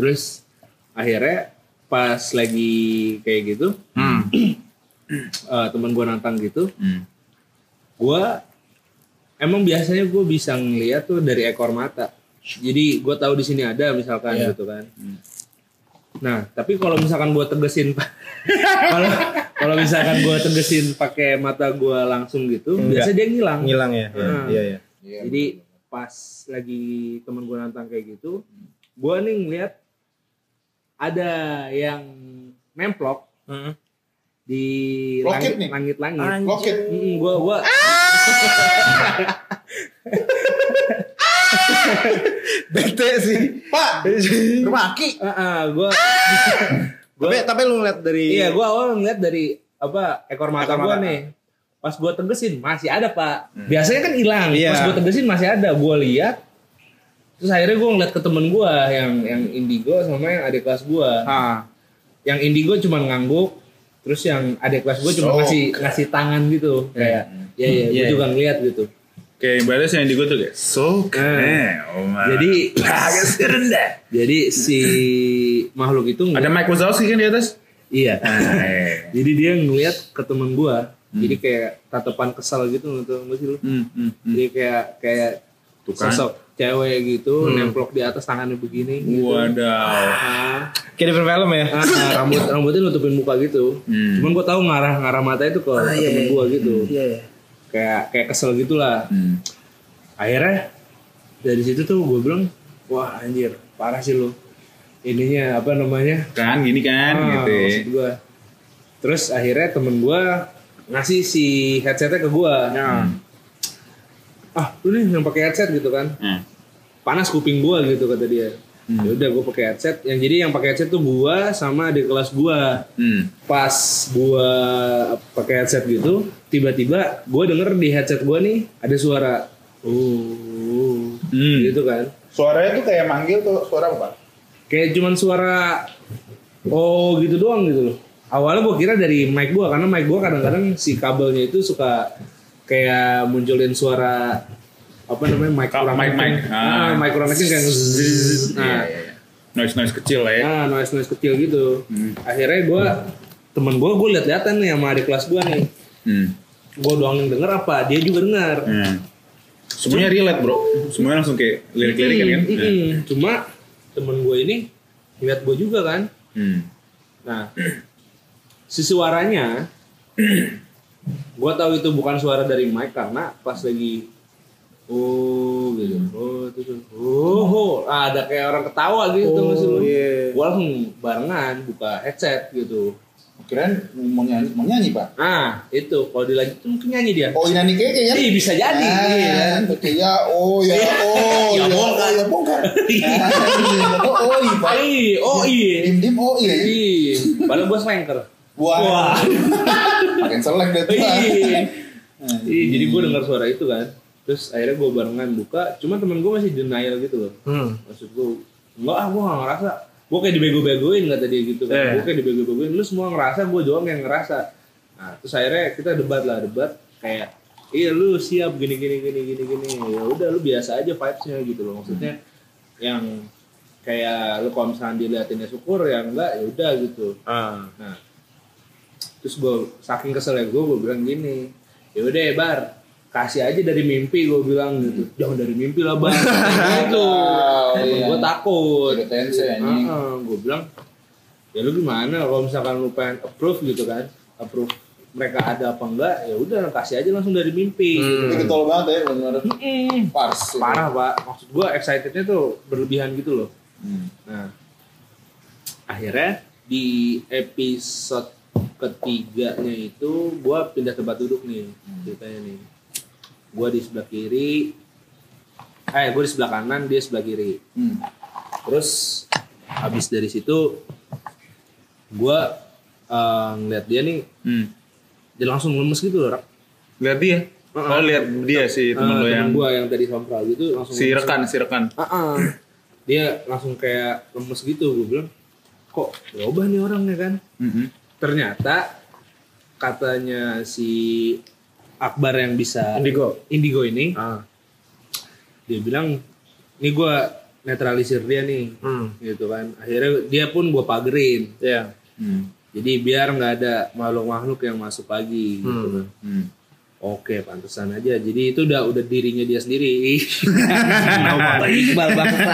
Terus akhirnya pas lagi kayak gitu, hmm. uh, teman gue nantang gitu, hmm. gue emang biasanya gue bisa ngeliat tuh dari ekor mata. Jadi gue tahu di sini ada misalkan Iya. gitu kan. Nah, tapi kalau misalkan gue tegesin, [LAUGHS] kalau kalau misalkan gue tegesin pakai mata gue langsung gitu, Enggak. biasa dia ngilang. Ngilang ya. Hmm. Iya, iya. Iya, Jadi pas lagi temen gue nantang kayak gitu, gue nih ngeliat ada yang nemplok Hmm. di Roket langit nih? langit langit. Bete sih. Pak, rumah Aki. ah, ah, gua tapi tapi lu ngeliat dari iya gua awal ngeliat dari apa ekor mata Ekor gua mata. nih. Pas gua tegesin masih ada, Pak. Biasanya kan hilang. Iya. Pas gua tegesin masih ada. Gua lihat Terus akhirnya gua ngeliat ke temen gua yang yang indigo sama yang adik kelas gua. Ah. yang indigo cuma ngangguk terus yang adik kelas gue cuma ngasih ngasih tangan gitu kayak ya ya gue Iya, juga ngeliat gitu Kayak balas yang di gue tuh kayak so keren. Oh, jadi [LAUGHS] agak serendah. jadi si makhluk itu Ada Mike Wazowski kan di atas? iya Eh. [LAUGHS] jadi dia ngeliat ke temen gue jadi kayak tatapan kesal gitu nggak nggak sih lu Hmm, hmm, hmm. jadi kayak kayak Tuh kan. sosok cewek gitu nemplok di atas tangannya begini gitu. Wadaw. Ah. Kayak di film ya. Ah, ah, rambut rambutnya nutupin muka gitu. Hmm. Cuman gue tahu ngarah ngarah mata itu ke, ke temen gue gitu. Iya, iya. Kayak kayak kesel gitulah. Hmm. Akhirnya dari situ tuh gue bilang, wah anjir parah sih lu. Ininya apa namanya? Kan gini kan Ah, gitu. maksud gue. Terus akhirnya temen gue ngasih si headsetnya ke gue. Ah, lu nih yang pakai headset gitu kan? Hmm. Panas kuping gue gitu kata dia. Ya udah gue pakai headset. Yang jadi yang pakai headset tuh gue sama di kelas gue Hmm. pas gua pakai headset gitu tiba-tiba gua denger di headset gua nih ada suara uh Hmm. gitu kan Suaranya tuh kayak manggil tuh suara apa? kayak cuman suara oh gitu doang gitu loh awalnya gua kira dari mic gua karena mic gua kadang-kadang si kabelnya itu suka kayak munculin suara apa namanya mic kurang mic- mic. ah, Ah. mic kurang kayak zzz. nah Iya, iya, iya. Noise noise kecil lah ya. Nah, noise noise kecil gitu. Akhirnya gue temen gue gue liat-liatan nih sama adik kelas gue nih. Hmm. Gue doang yang denger apa? Dia juga denger. Hmm. Semuanya relate bro. Semuanya langsung kayak lirik-lirik kan kan. Mm, mm, mm. Cuma temen gue ini lihat gue juga kan. Hmm. Nah, si suaranya gue tahu itu bukan suara dari mic karena pas lagi oh gitu oh itu tuh oh, oh. Ah, ada kayak orang ketawa gitu Oh, iya. gue langsung barengan buka headset gitu Kirain mau nyanyi, mau nyanyi pak? ah itu kalau dilanjut tuh mungkin nyanyi dia Oh ini keke kan? Ih, bisa jadi Ah, iya. Oke ya, oh ya, [LAUGHS] oh Ya, ya, bongkar. oh ya bongkar. [LAUGHS] Ah, Oh oh iya pak. Ih, oh iya Dim dim oh iya. ya. Ih, padahal gue slanker Wah. [LAUGHS] Makin selek deh tuh. Iya. Iya, jadi gue dengar suara itu kan. Terus akhirnya gue barengan buka, cuma temen gue masih denial gitu loh. Hmm. Maksud gue, enggak ah gue gak ngerasa. Gue kayak dibego-begoin kata dia gitu kan. Eh. Gue kayak dibego-begoin, lu semua ngerasa, gue doang yang ngerasa. Nah, terus akhirnya kita debat lah, debat kayak Iya lu siap gini gini gini gini gini ya udah lu biasa aja vibesnya gitu loh maksudnya yang kayak lu kalau misalnya diliatinnya syukur ya enggak ya udah gitu Ah. Nah, terus gue saking kesel ya gue, gue bilang gini, ya udah ya bar, kasih aja dari mimpi gue bilang gitu, jangan dari mimpi lah bar, [LAUGHS] gitu, Oh, iya. gue takut, ya, anjing. gue bilang, ya lu gimana kalau misalkan lu pengen approve gitu kan, approve mereka ada apa enggak, ya udah kasih aja langsung dari mimpi. Ini Gitu. getol banget ya benar. Mm-mm. Pars. itu. Parah pak, maksud gue excitednya tuh berlebihan gitu loh. Hmm. Nah, akhirnya di episode ketiganya itu gua pindah tempat duduk nih ceritanya nih. Gua di sebelah kiri, eh gue di sebelah kanan, dia sebelah kiri. Hmm. Terus habis dari situ gua eh, ngeliat dia nih, Hmm. dia langsung lemes gitu loh. Rak. Lihat dia. Oh lihat dia si temen Eh, lo temen yang gua yang tadi sompral gitu langsung si rekan si rekan. Ah, ah. dia langsung kayak lemes gitu gue bilang kok berubah nih orangnya kan Mhm. ternyata katanya si Akbar yang bisa Indigo. Indigo ini Ah. dia bilang ini gue netralisir dia nih Hmm. gitu kan akhirnya dia pun gue pagerin Iya. Hmm. jadi biar nggak ada makhluk-makhluk yang masuk lagi gitu Hmm. kan Hmm. Oke, pantesan aja. Jadi itu udah udah dirinya dia sendiri. Nama [LAUGHS] Pak Iqbal bangsa.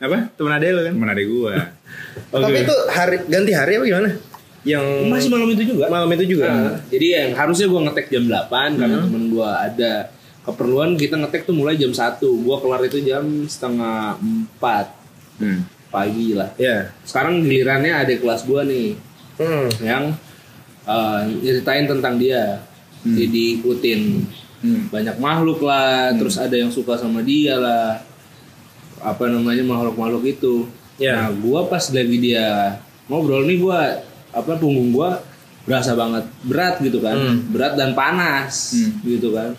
Apa? Temen ade lo kan? Temen adek gua. Tapi itu hari ganti hari apa gimana? Yang Masih malam itu juga. malam itu juga. Nah, jadi yang harusnya gua ngetek jam 8 karena temen gua ada keperluan kita ngetek tuh mulai jam 1. Gua kelar itu jam setengah 4 Hmm. pagi lah. Ya. Sekarang gilirannya ada kelas gua nih Hmm. yang eh, nyeritain tentang dia. Jadi diikutin Hmm. banyak makhluk lah, terus ada yang suka sama dia lah. Apa namanya makhluk-makhluk itu. Ya. Nah, gua pas lagi dia ngobrol nih gua apa punggung gua berasa banget berat gitu kan. Hmm. Berat dan panas Hmm. gitu kan.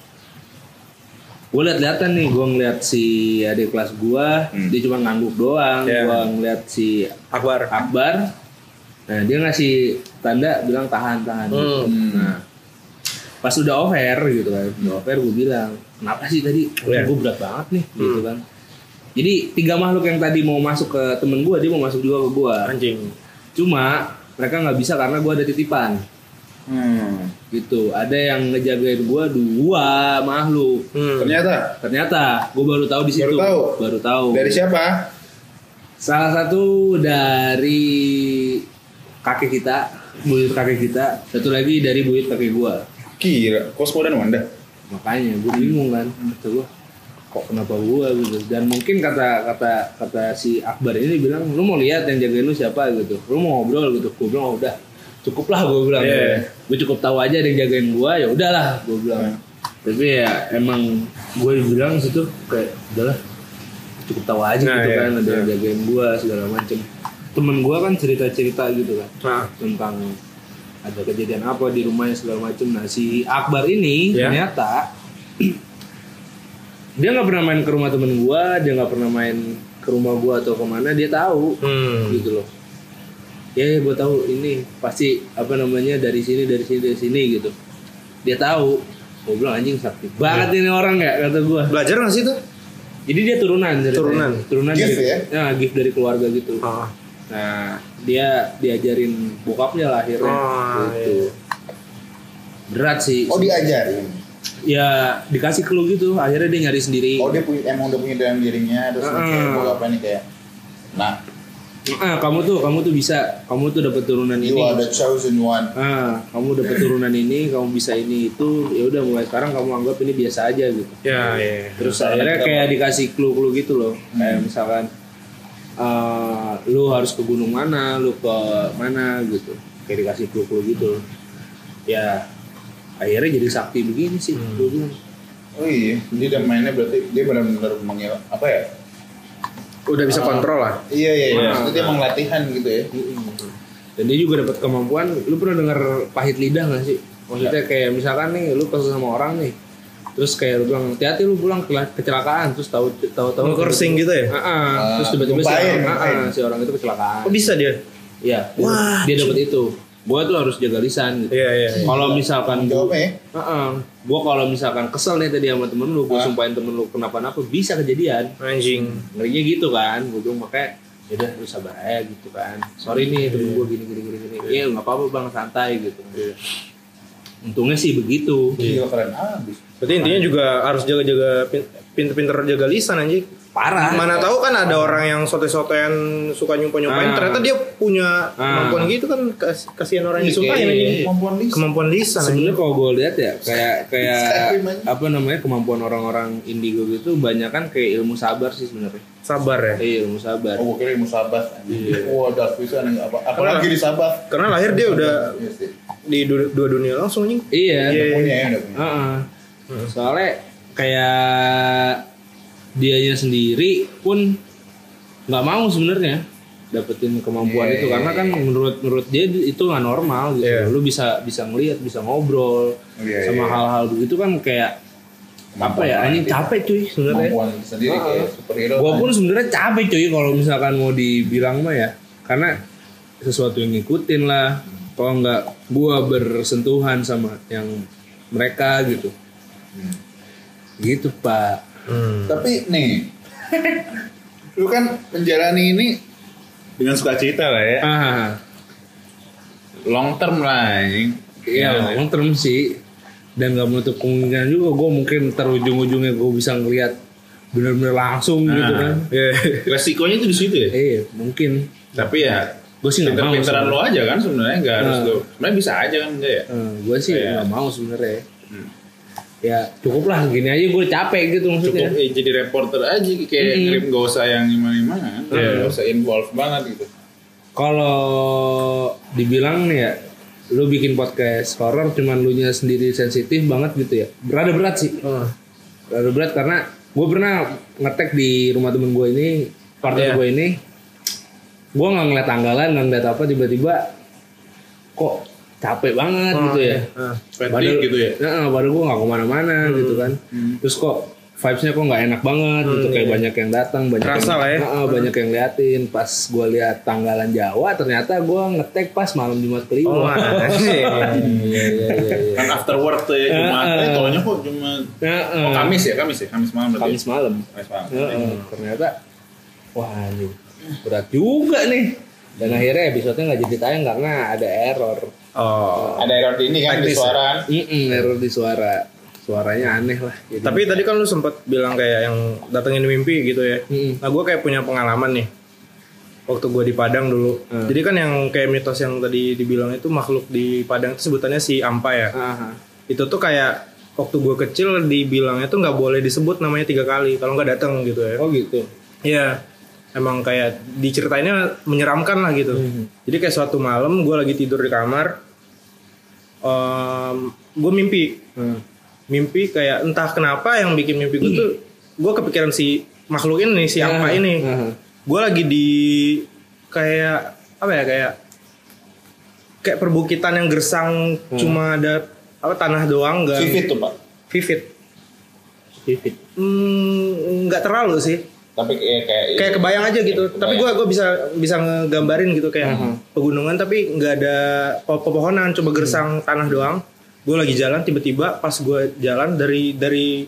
gue liat-liatan nih gue ngeliat si adik kelas gue dia cuma ngangguk doang Iya. gue ngeliat si Akbar. Akbar nah dia ngasih tanda bilang tahan tahan Hmm. nah pas udah over gitu kan udah over gue bilang kenapa sih tadi Iya. gue berat banget nih gitu kan jadi tiga makhluk yang tadi mau masuk ke temen gue dia mau masuk juga ke gue Anjing. cuma mereka nggak bisa karena gue ada titipan. Hmm. gitu. Ada yang ngejagain gue dua makhluk. Hmm. Ternyata? Ternyata. Gue baru tahu di situ. Baru tahu? baru tahu. Dari siapa? salah satu dari kakek kita buyut kakek kita. Satu lagi dari buyut kakek gue Kira, Cosmo dan Wanda. makanya gue bingung kan. Kata gue kok kenapa gue gitu. Dan mungkin kata kata kata si Akbar ini bilang lu mau lihat yang jagain lu siapa? gitu. Lu mau ngobrol? gitu. Gue bilang "Oh, udah. Cukup lah gue bilang. Iya. gue cukup tahu aja ada yang jagain gue ya udahlah gue bilang. Tapi ya emang gue bilang situ kayak udahlah cukup tahu aja Nah, gitu iya. kan ada yang jagain gue segala macem. Temen gue kan cerita cerita gitu kan Nah, tentang ada kejadian apa di rumahnya segala macam. Nah si Akbar ini Ya. ternyata [CLEARS THROAT] dia nggak pernah main ke rumah temen gua, dia nggak pernah main ke rumah gua atau ke mana, dia tahu hmm. gitu loh. Ya, gue tahu ini pasti apa namanya dari sini dari sini dari sini gitu. Dia tahu. Gue bilang anjing sakti banget ini orang ya kata gua. Belajar nggak sih tuh? Jadi dia turunan ceritanya. Turunan. Turunan Gift dari, ya? Nah, gift dari keluarga gitu. Ah. Nah, dia diajarin bokapnya lah akhirnya Oh, gitu. Berat sih. Oh diajarin. Ya dikasih clue gitu, akhirnya dia nyari sendiri. Oh dia punya, emang udah punya dalam dirinya terus Heeh. kayak mau apa nih kayak. Nah, Ah, kamu tuh, kamu tuh bisa, kamu tuh dapat turunan you ini. are the chosen one. Ah, kamu dapat turunan ini, kamu bisa ini itu, ya udah mulai sekarang kamu anggap ini biasa aja gitu. Ya, ya. Terus akhirnya kayak dikasih clue-clue gitu loh. Kayak misalkan eh, lu harus ke gunung mana, lu ke mana gitu. Kayak dikasih clue-clue gitu. Ya akhirnya jadi sakti begini sih. bilang. Oh iya, dia udah mainnya berarti dia benar-benar mengil apa ya? Udah bisa kontrol lah. Iya iya, iya. Ah. Maksudnya dia emang latihan gitu ya. Dan dia juga dapat kemampuan. Lu pernah dengar pahit lidah gak sih? Maksudnya kayak misalkan nih, lu kesel sama orang nih, terus kayak lu bilang hati-hati lu pulang ke- kecelakaan, terus tahu tahu tahu Nge-cursing gitu ya? Ah, terus tiba-tiba si orang, ah, si orang itu kecelakaan. Kok bisa dia? Iya, dia- Wah, dia dapat itu. Gua tuh harus jaga lisan gitu. Iya, iya. Kalau misalkan Jawabnya ya. Heeh. gua kalau misalkan kesel nih tadi sama temen lu, gua Ah. sumpahin temen lu kenapa-napa bisa kejadian. Anjing. Ngerinya gitu kan, gua bilang makanya ya udah lu sabar aja gitu kan. Sorry nih temen gua gini gini gini gini. Iya nggak apa-apa bang santai gitu. Untungnya sih begitu. Gila keren abis. Berarti intinya juga harus jaga-jaga pin- pinter-pinter jaga lisan anjing. Parah. Mana tahu kan ada orang yang sote-sotean suka nyumpah-nyumpahin Ah. ternyata dia punya Ah. kemampuan gitu kan kas- kasihan orang yang Iya, disumpahin kayak anjing. Kemampuan lisan. Kemampuan lisan. Sebenarnya kalau gue lihat ya kayak kayak aja. apa namanya kemampuan orang-orang indigo gitu banyak kan kayak ilmu sabar sih sebenarnya. Sabar ya. Iya ilmu sabar. Oh, gue kira ilmu sabat. Iya. Wah, dark bisa nih apa? Apalagi di sabat. Karena lahir dia udah Iya di dua, dunia langsung anjing. Iya. Iya. Punya ya, udah punya. Heeh. Soalnya kayak dianya sendiri pun nggak mau sebenarnya dapetin kemampuan Iya, itu iya, karena kan menurut menurut dia itu nggak normal gitu. Iya. Lu bisa bisa ngelihat, bisa ngobrol Iya, sama iya. hal-hal begitu kan kayak apa ya? Anjing capek cuy sebenarnya. Kayak superhero. Gua kan. pun sebenarnya capek cuy kalau misalkan mau dibilang mah ya. Karena sesuatu yang ngikutin lah. Kalau nggak gua bersentuhan sama yang mereka gitu. Gitu, Pak. Hmm. Tapi nih, lu kan menjalani ini Dengan sukacita lah ya. Ah, long term lah, anjing. iya long term sih. Dan gak menutup kemungkinan juga gue mungkin terujung-ujungnya gue bisa ngeliat bener-bener langsung gitu kan. Iya. Resikonya itu di situ ya. Eh, mungkin. Tapi ya Gue sih nggak mau. pinter-pinteran lo aja kan sebenarnya nggak harus Nah. lo. Sebenarnya bisa aja kan enggak ya? Eh, gue sih Iya. nggak mau sebenarnya. Ya cukup lah gini aja gue capek gitu maksudnya. Cukup eh, jadi reporter aja kayak Mm-mm. ngirim gak usah yang gimana-gimana. Iya. Gak usah involve banget gitu. Kalau dibilang nih ya, lu bikin podcast horror cuman lu nya sendiri sensitif banget gitu ya. Berada berat sih. Berada berat karena gue pernah ngetek di rumah temen gue ini, partner Iya. gue ini. Gue nggak ngeliat tanggalan, nggak ngeliat apa tiba-tiba kok capek banget gitu ya. Ah. Fatigue gitu ya. Nah, padahal gue gak ke mana-mana gitu kan. Terus kok vibesnya kok nggak enak banget gitu kayak banyak yang datang banyak Kerasa yang, lah ya. Heeh, banyak yang liatin pas gue lihat tanggalan Jawa ternyata gue ngetek pas malam Jumat Kliwon Oh, [LAUGHS] iya iya iya iya Kan after work tuh ya Jumat. Heeh. Eh, taunya kok Jumat. Heeh. Oh, Kamis ya, Kamis ya, Kamis malam berarti. Kamis malam Kamis malam. Heeh, ternyata wah anjing berat juga nih dan akhirnya episode-nya nggak jadi tayang karena ada error Oh. Ada error di ini kan di Teknis ya? suara. Mm-mm, error di suara suaranya aneh lah jadi, Tapi tadi kan lu sempet bilang kayak yang datengin mimpi gitu ya. Mm-mm. Nah gue kayak punya pengalaman nih. Waktu gue di Padang dulu. Hmm. Jadi kan yang kayak mitos yang tadi dibilang itu makhluk di Padang itu sebutannya si Ampa ya. Aha. Itu tuh kayak waktu gue kecil dibilangnya tuh nggak boleh disebut namanya tiga kali kalau nggak datang gitu ya. oh gitu Iya. Emang kayak diceritainnya menyeramkan lah gitu. Jadi kayak suatu malam gue lagi tidur di kamar, gue mimpi, Hmm. mimpi kayak entah kenapa yang bikin mimpi gue tuh, gue kepikiran si makhluk ini, si apa Aha, ini. Gue lagi di kayak apa ya kayak kayak perbukitan yang gersang, cuma ada apa tanah doang, nggak Vivid tuh pak. vivid. Vivid. Hmm, nggak terlalu sih. Tapi kayak kayak, kayak kebayang aja gitu. Iya, Tapi gue kebayang. gue bisa bisa ngegambarin gitu kayak pegunungan tapi nggak ada po- pepohonan, coba gersang tanah doang. Gue lagi jalan tiba-tiba pas gue jalan dari dari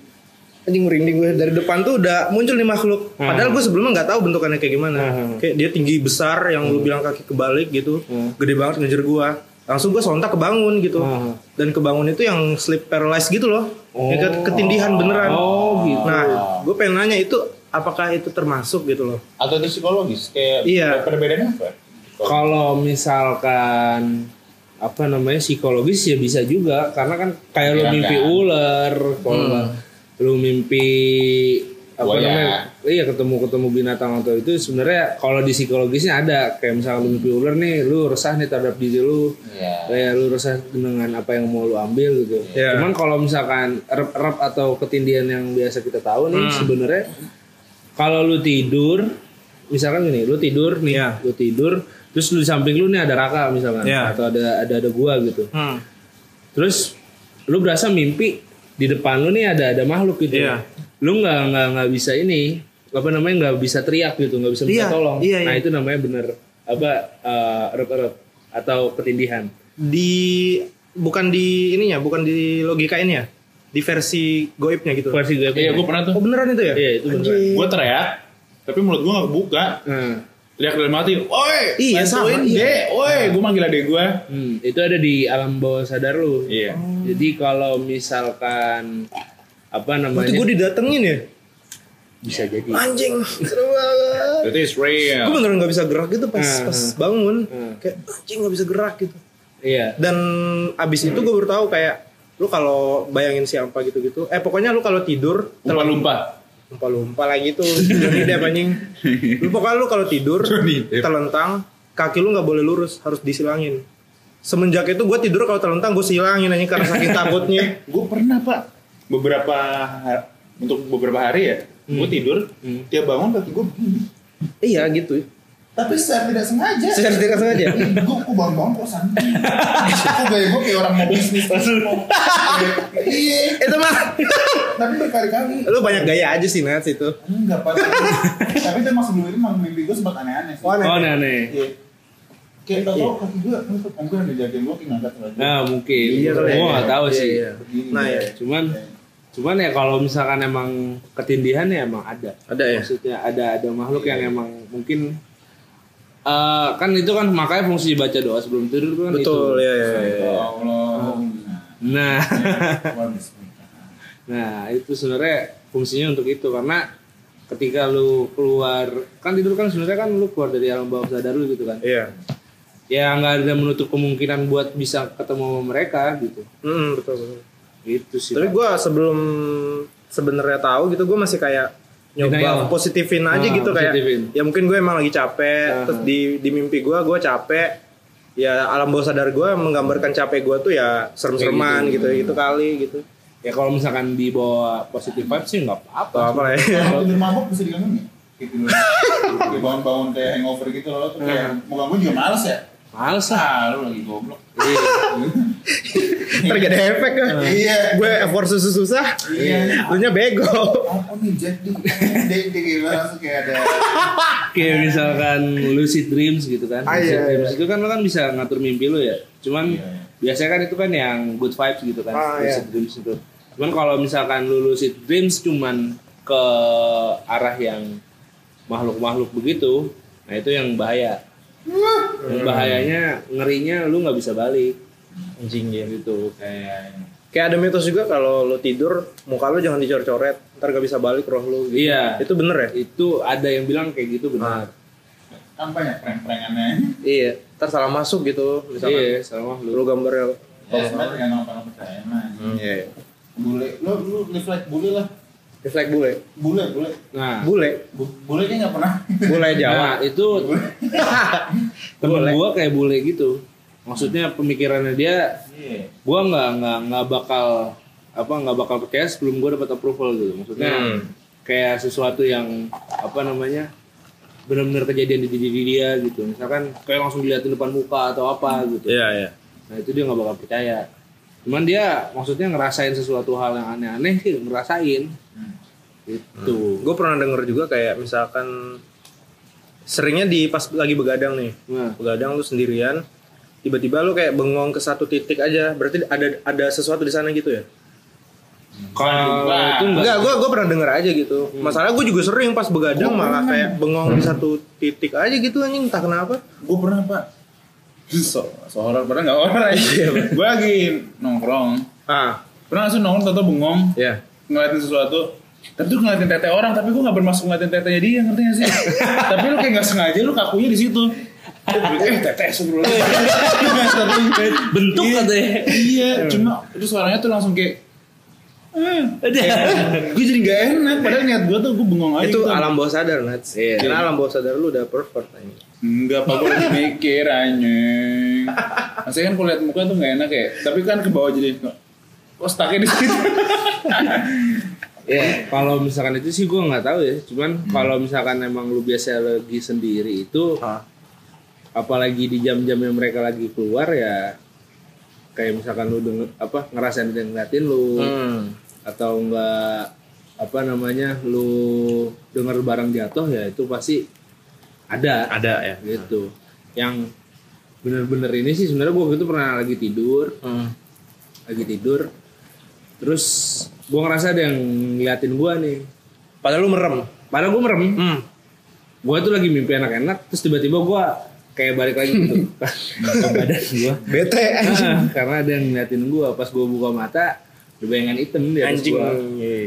anjing merinding gue dari depan tuh udah muncul nih makhluk. Padahal gue sebelumnya nggak tahu bentukannya kayak gimana. Kayak dia tinggi besar yang lu bilang kaki kebalik gitu, gede banget ngejar gue. Langsung gue sontak kebangun gitu. Hmm. Dan kebangun itu yang sleep paralyzed gitu loh. Kayak ketindihan beneran. Oh gitu. Nah, gue pengen nanya itu apakah itu termasuk gitu loh? atau itu psikologis kayak Iya. perbedaannya apa? Kalau misalkan apa namanya psikologis ya bisa juga karena kan kayak lu Iya, mimpi kan? ular, kalau nggak lu mimpi apa Buaya. namanya iya ketemu ketemu binatang atau itu sebenarnya kalau di psikologisnya ada kayak misalnya lu mimpi ular nih lu resah nih terhadap diri lu Iya. kayak lu resah dengan apa yang mau lu ambil gitu Iya. cuman kalau misalkan erep-erep atau ketindihan yang biasa kita tahu nih Hmm. sebenarnya kalau lu tidur misalkan gini lu tidur nih Iya. lu tidur terus lu di samping lu nih ada raka misalkan Iya. atau ada ada ada gua gitu Hmm. terus lu berasa mimpi di depan lu nih ada ada makhluk gitu Iya. lu nggak nggak nggak bisa ini apa namanya nggak bisa teriak gitu nggak bisa minta Iya, tolong iya, nah iya. itu namanya bener apa eh, erep-erep atau ketindihan Di bukan di ininya, bukan di logika ini ya. Di versi goibnya gitu. versi gue Iya, gue pernah tuh. Oh beneran itu ya? Iya, itu beneran. Gue teriak, tapi mulut gue gak kebuka. Nah, Teriak dalam hati, woi, Iya, sama, bantuin, iya. Dek, woi, gue manggil adek gue. hmm, itu ada di alam bawah sadar lu Iya. jadi kalau misalkan apa namanya gue didatengin ya? bisa jadi Anjing, seru banget. Itu is real. Gue beneran gak bisa gerak gitu pas Hmm. pas bangun. Hmm. Kayak anjing gak bisa gerak gitu. iya Dan abis itu gue baru tahu kayak lu kalau bayangin siapa gitu-gitu. Eh pokoknya lu kalau tidur Lupa-lupa. lupa-lupa lagi tuh Johnny Depp anjing. Lu [LAUGHS] pokoknya lu kalau tidur terlentang kaki lu nggak boleh lurus harus disilangin. Semenjak itu gue tidur kalau terlentang gue silangin anjing karena saking takutnya. [LAUGHS] Gue pernah pak, beberapa untuk beberapa hari ya, gue tidur, tiap bangun kaki gue iya gitu. Tapi secara tidak sengaja. Secara tidak sengaja. gue kok bangun-bangun kok santai. Kok gaya gue kayak orang mau bisnis. Iya. itu mah Tapi berkali-kali. lu banyak gaya aja sih Nats itu. Enggak pak. Tapi itu emang sebelum itu emang mimpi gue sempat aneh-aneh sih. Oh, aneh. oh aneh aneh Iya. Kayak tau tau kaki gue, mungkin ada jagain gue kayak ngangkat lagi. nah mungkin Iya ya. gua nggak tahu Iya, sih iya. Begini, Nah, ya. cuman cuman ya kalau misalkan emang ketindihan ya emang ada Ada ya? maksudnya ada ada makhluk yang emang mungkin eh kan itu kan makanya fungsi baca doa sebelum tidur kan Betul itu. ya ya. ya. Ya Allah. nah Wah, bismillah. [LAUGHS] nah itu sebenarnya fungsinya untuk itu karena ketika lu keluar kan tidur kan sebenarnya kan lu keluar dari alam bawah sadar lu gitu kan Iya. ya nggak ada menutup kemungkinan buat bisa ketemu sama mereka gitu Hmm, betul betul. gitu sih Tapi gue sebelum sebenarnya tahu gitu gue masih kayak nyoba positifin aja Ah, gitu kayak positifin. ya mungkin gue emang lagi capek Ah. terus di di mimpi gue gue capek ya alam bawah sadar gue menggambarkan capek gue tuh ya serem-sereman Kayak gitu. gitu kali gitu ya kalau misalkan dibawa positif vibes sih nggak apa-apa apa lah ya Kalau [LAUGHS] tidur mabuk bisa digangguin? Kayak tidur. Kayak bangun-bangun kayak hangover gitu loh. Tuh kayak mau gangguin juga males ya. Males lah. Ah, lu lagi goblok. [LAUGHS] Ntar gak ada efek kan? Iya. Gue effort susah-susah. Iya. Lu nya bego. Apa nih Jack di dia dia gimana kayak ada Kayak misalkan lucid dreams gitu kan. Ah, lucid iya, dreams iya. itu kan lo kan bisa ngatur mimpi lo ya. Cuman biasanya kan itu kan yang good vibes gitu kan. Ah, lucid iya. dreams itu. Cuman kalau misalkan lu lucid dreams cuman ke arah yang makhluk-makhluk begitu, nah itu yang bahaya. Bahayanya ngerinya lu nggak bisa balik Anjing ya. gitu kayak Kayak ada mitos juga kalau lu tidur muka lu jangan dicor-coret, ntar gak bisa balik roh lu. Gitu. Iya. Itu bener ya? itu ada yang bilang kayak gitu benar. kan banyak prank-prankannya. Iya. Ntar salah masuk gitu, misalkan. Iya, sama lu. Lu gambarnya. Ya sebenarnya tergantung orang percaya mah. Iya. Bule, lu lu reflect bule lah. Refleks bule. Bule, bule. Nah, Bule. Bu- Bule kan nggak pernah. Bule Jawa. Nah, itu [LAUGHS] temen Bule. gua kayak bule gitu. Maksudnya pemikirannya dia, Iya. gua nggak nggak nggak bakal apa nggak bakal percaya sebelum gua dapat approval gitu. Maksudnya Hmm. kayak sesuatu yang apa namanya benar-benar kejadian di diri dia gitu. Misalkan kayak langsung dilihatin depan muka atau apa gitu. Iya, iya. Nah itu dia nggak bakal percaya. Cuman dia maksudnya ngerasain sesuatu hal yang aneh-aneh sih ngerasain. Itu. Gue pernah denger juga kayak misalkan seringnya di pas lagi begadang nih. Nah, Begadang lu sendirian, tiba-tiba lu kayak bengong ke satu titik aja. Berarti ada ada sesuatu di sana gitu ya? kalau itu enggak. Gue gue pernah denger aja gitu. Masalah gue juga sering pas begadang malah kayak bengong di satu titik aja gitu anjing entah kenapa. Gue pernah pak. So, so horor pernah nggak horor aja. gue lagi nongkrong. Ah, Pernah langsung nongkrong atau bengong ya. ngeliatin sesuatu. Tapi tuh ngeliatin tete orang, tapi gue gak bermaksud ngeliatin tetenya dia, ngerti gak sih? [LAUGHS] tapi lu kayak gak sengaja lu kakunya di situ. eh tete sebelum [LAUGHS] bentuk katanya. Iya, cuma itu suaranya tuh langsung kayak gue jadi gak enak padahal niat gue tuh gue bengong aja itu gitu. alam bawah sadar Nats. Iya. Karena alam bawah sadar lu udah pervert anjing. Enggak apa gue lagi mikir anjing. Maksudnya kan kalau liat muka tuh gak enak ya. Tapi kan ke bawah jadi kok kok stucknya di situ. [LAUGHS] Ya, kalau misalkan itu sih gue nggak tahu ya. Cuman kalau misalkan emang lu biasa lagi sendiri itu, Ah. apalagi di jam-jam yang mereka lagi keluar ya, kayak misalkan lu denger apa ngerasain dia ngeliatin lu, Hmm. atau enggak apa namanya lu denger barang jatuh ya itu pasti ada Ada ya. gitu. Yang bener-bener ini sih sebenarnya gue itu pernah lagi tidur, Hmm. lagi tidur, terus gue ngerasa ada yang ngeliatin gue nih. Padahal lu merem. Padahal gue merem, Hmm. gue tuh lagi mimpi enak-enak, terus tiba-tiba gue kayak balik lagi gitu [LAUGHS] ke badan gue. Bete anjing. Ah, karena ada yang ngeliatin gue, pas gue buka mata, ada bayangan hitam di atas Anjing. gue. Iya.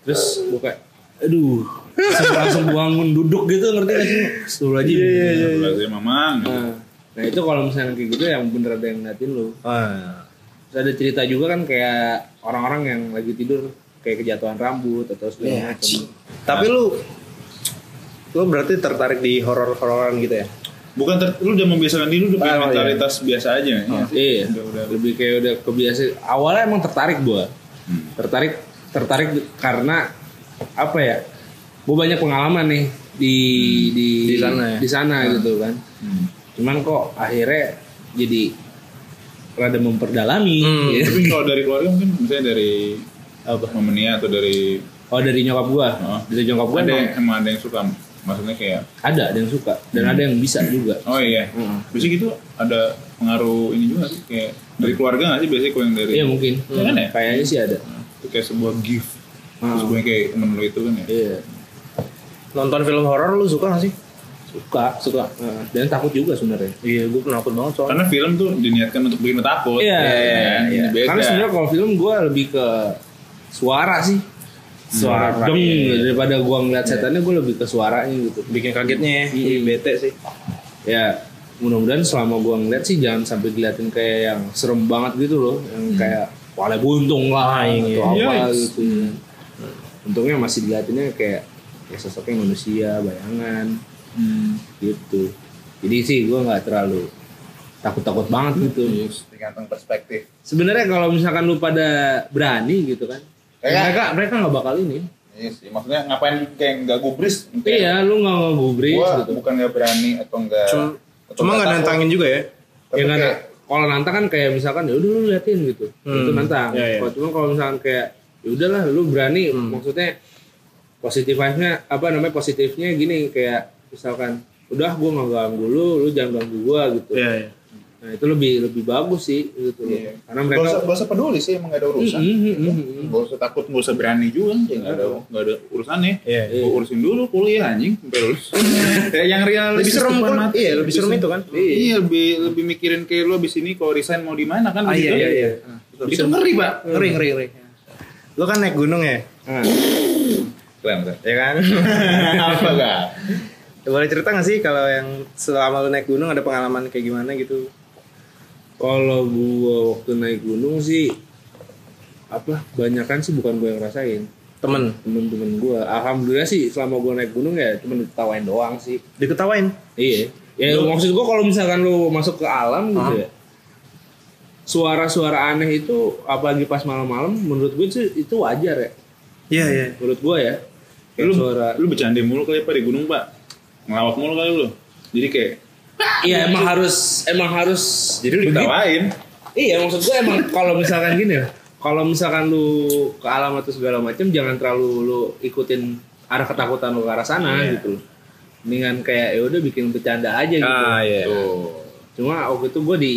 Terus gue kayak, aduh, langsung, langsung bangun duduk gitu ngerti gak sih? Astagfirullahaladzim. Iya, Iya, mamang. Nah, nah itu kalau misalnya kayak gitu yang bener ada yang ngeliatin lu. Ah. Terus ada cerita juga kan kayak orang-orang yang lagi tidur kayak kejatuhan rambut atau segala macam. Tapi lu lu berarti tertarik di horor-hororan gitu ya? Bukan ter, lu udah membiasakan diri, lu udah punya Ah, iya. mentalitas biasa aja. ya. Iya, Udah, udah. lebih kayak udah kebiasa. Awalnya emang tertarik gua, Hmm. tertarik tertarik karena apa ya? Gua banyak pengalaman nih di di Di sana ya? di sana gitu kan. Hmm. Cuman kok akhirnya jadi rada memperdalami. Hmm. gitu. Tapi kalau dari keluarga mungkin misalnya dari Apa? Mamenia atau dari Oh dari nyokap gua, Oh. dari nyokap gua ada emang yang, emang ada yang suka maksudnya kayak ada ada yang suka dan ada yang bisa juga. oh iya Hmm. biasanya gitu ada pengaruh ini juga sih kayak dari keluarga nggak sih biasanya kalau yang dari Iya mungkin. Iya kan ya? Kayaknya sih ada. itu kayak sebuah gift Hmm. terus gue kayak temen lo itu kan ya Iya. Nonton film horor lu suka gak sih? Suka, suka. Nah, dan takut juga sebenarnya. Iya, gue penakut banget soalnya. karena film tuh diniatkan untuk bikin takut Iya, iya, iya. beda Karena sebenarnya kalau film gue lebih ke suara sih. Suara Suara, deng iya. daripada gue ngeliat setannya gue lebih ke suaranya gitu. Bikin kagetnya ya, Iya. bete sih. Ya mudah-mudahan selama gue ngeliat sih jangan sampai diliatin kayak yang serem banget gitu loh, yang kayak wale buntung lah Ah, iya. atau apa Yikes. gitu. Untungnya masih diliatinnya kayak ya sosoknya manusia, bayangan Hmm. gitu. Jadi sih gue nggak terlalu takut-takut banget gitu. tergantung perspektif. Sebenarnya kalau misalkan lu pada berani gitu kan, Kayak- mereka mereka nggak bakal ini. Iya sih, maksudnya ngapain kayak nggak gubris? Iya, lu nggak ngegubris Gua gitu. bukan nggak berani atau nggak. Cuma, atau cuma nggak nantangin juga ya. ya nggak na- kalau nantang kan kayak misalkan ya udah lu liatin gitu Hmm. itu nantang Iya, iya. kalau cuma kalau misalkan kayak ya udahlah lu berani maksudnya positif vibe-nya apa namanya positifnya gini kayak misalkan udah gua nggak ganggu lu lu jangan ganggu gua gitu Iya, iya. nah itu lebih lebih bagus sih gitu loh. Iya. karena Gak mereka usah, gak usah peduli sih emang gak ada urusan. Mm, mm, mm, mm. Gak usah takut, gak usah berani juga, ya nggak ada, nggak ada urusannya. Iya. Gua urusin dulu kuliah anjing, sampai lulus. [LAUGHS] ya, yang real Lebih serem kan? Iya, lebih serem itu kan? Iya, lebih lebih mikirin kayak lu abis ini kalau resign mau di mana kan? Ah, iya, begitu. iya, iya. Itu ngeri pak. Ngeri, ngeri, ngeri. Lo kan naik gunung ya? Nah, [LAUGHS] Keren, keren. Ya kan? [LAUGHS] Apa gak? Boleh cerita gak sih kalau yang selama lu naik gunung ada pengalaman kayak gimana gitu? kalau gua waktu naik gunung sih apa banyakan sih bukan gua yang rasain Temen, temen-temen gua alhamdulillah sih selama gua naik gunung ya cuma ditawain doang sih diketawain? iya ya maksud gua kalau misalkan lu masuk ke alam gitu ya suara-suara aneh itu apalagi pas malam-malam menurut gue sih itu wajar ya Iya, iya. menurut gua ya Lu, suara lu bercanda mulu kali pak di gunung pak. Ngelawak mulu kali lu. Jadi kayak, iya emang harus emang harus jadi lu ditawain. Iya maksud gue emang kalau misalkan gini ya, kalau misalkan lu ke alam atau segala macam jangan terlalu lu ikutin arah ketakutan lu ke arah sana Iya. gitu. Mendingan kayak ya udah bikin bercanda aja gitu. Ah, iya. Tuh. Cuma waktu itu gue di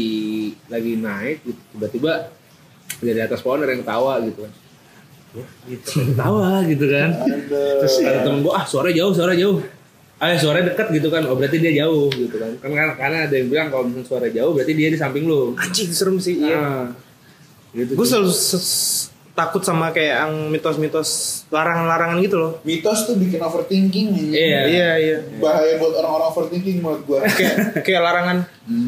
lagi naik gitu, tiba-tiba dari atas pohon ada yang ketawa gitu kan. Gitu. Ketawa gitu kan. Terus ada temen gue, ah suara jauh, suara jauh. Ah suara dekat gitu kan, oh berarti dia jauh gitu kan. Kan karena, karena ada yang bilang kalau misalnya suara jauh berarti dia di samping lu. Anjing serem sih, iya. Ah, gitu. Gue selalu takut sama kayak yang mitos-mitos larangan-larangan gitu loh. Mitos tuh bikin overthinking. anjing. Iya. Iya, iya. Bahaya buat orang-orang overthinking menurut gua. [LAUGHS] kayak kayak larangan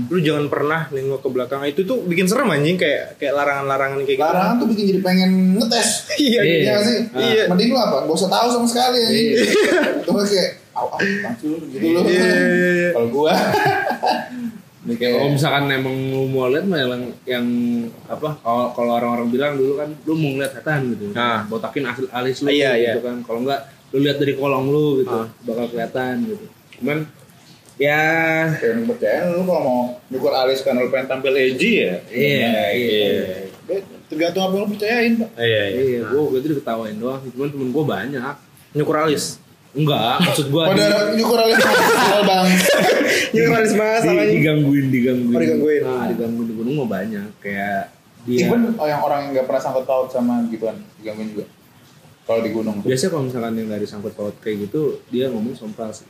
lu jangan pernah nengok ke belakang itu tuh bikin serem anjing kayak kayak larangan-larangan kayak gitu. Larangan tuh bikin jadi pengen ngetes. Iya, Iya. Iya sih? Iya. Mending lu apa? Gak usah tahu sama sekali ya. Iya. Kayak, aw, aw, lu gitu lu. Iya, iya, iya. Kalau gua, [LAUGHS] ini kayak, Kalau misalkan emang lu mau lihat mah yang, yang apa kalau kalau orang-orang bilang dulu kan lu mau ngeliat setan gitu. Nah. botakin alis, alis lu Iya, gitu iya. kan. Kalau enggak lu lihat dari kolong lu gitu Ah. bakal kelihatan gitu. Cuman ya kayak percaya lu kalau mau Nyukur alis karena lu pengen tampil edgy ya? iya iya. Eh, tergantung apa yang lu percayain, Pak. Iya, iya. Iya, gua waktu itu diketawain doang. Cuman temen gua banyak. Nyukur alis. Enggak, maksud gua Pada [LAUGHS] di- nyukur alis mahal bang. Nyukur alis mas di- digangguin, digangguin. Oh, digangguin. Nah, digangguin di gunung mah banyak. Kayak dia Even oh, yang orang yang nggak pernah sangkut paut sama gituan digangguin juga. Kalau di gunung. tuh. biasanya kalau misalkan yang nggak disangkut paut kayak gitu, dia ngomong sompral sih.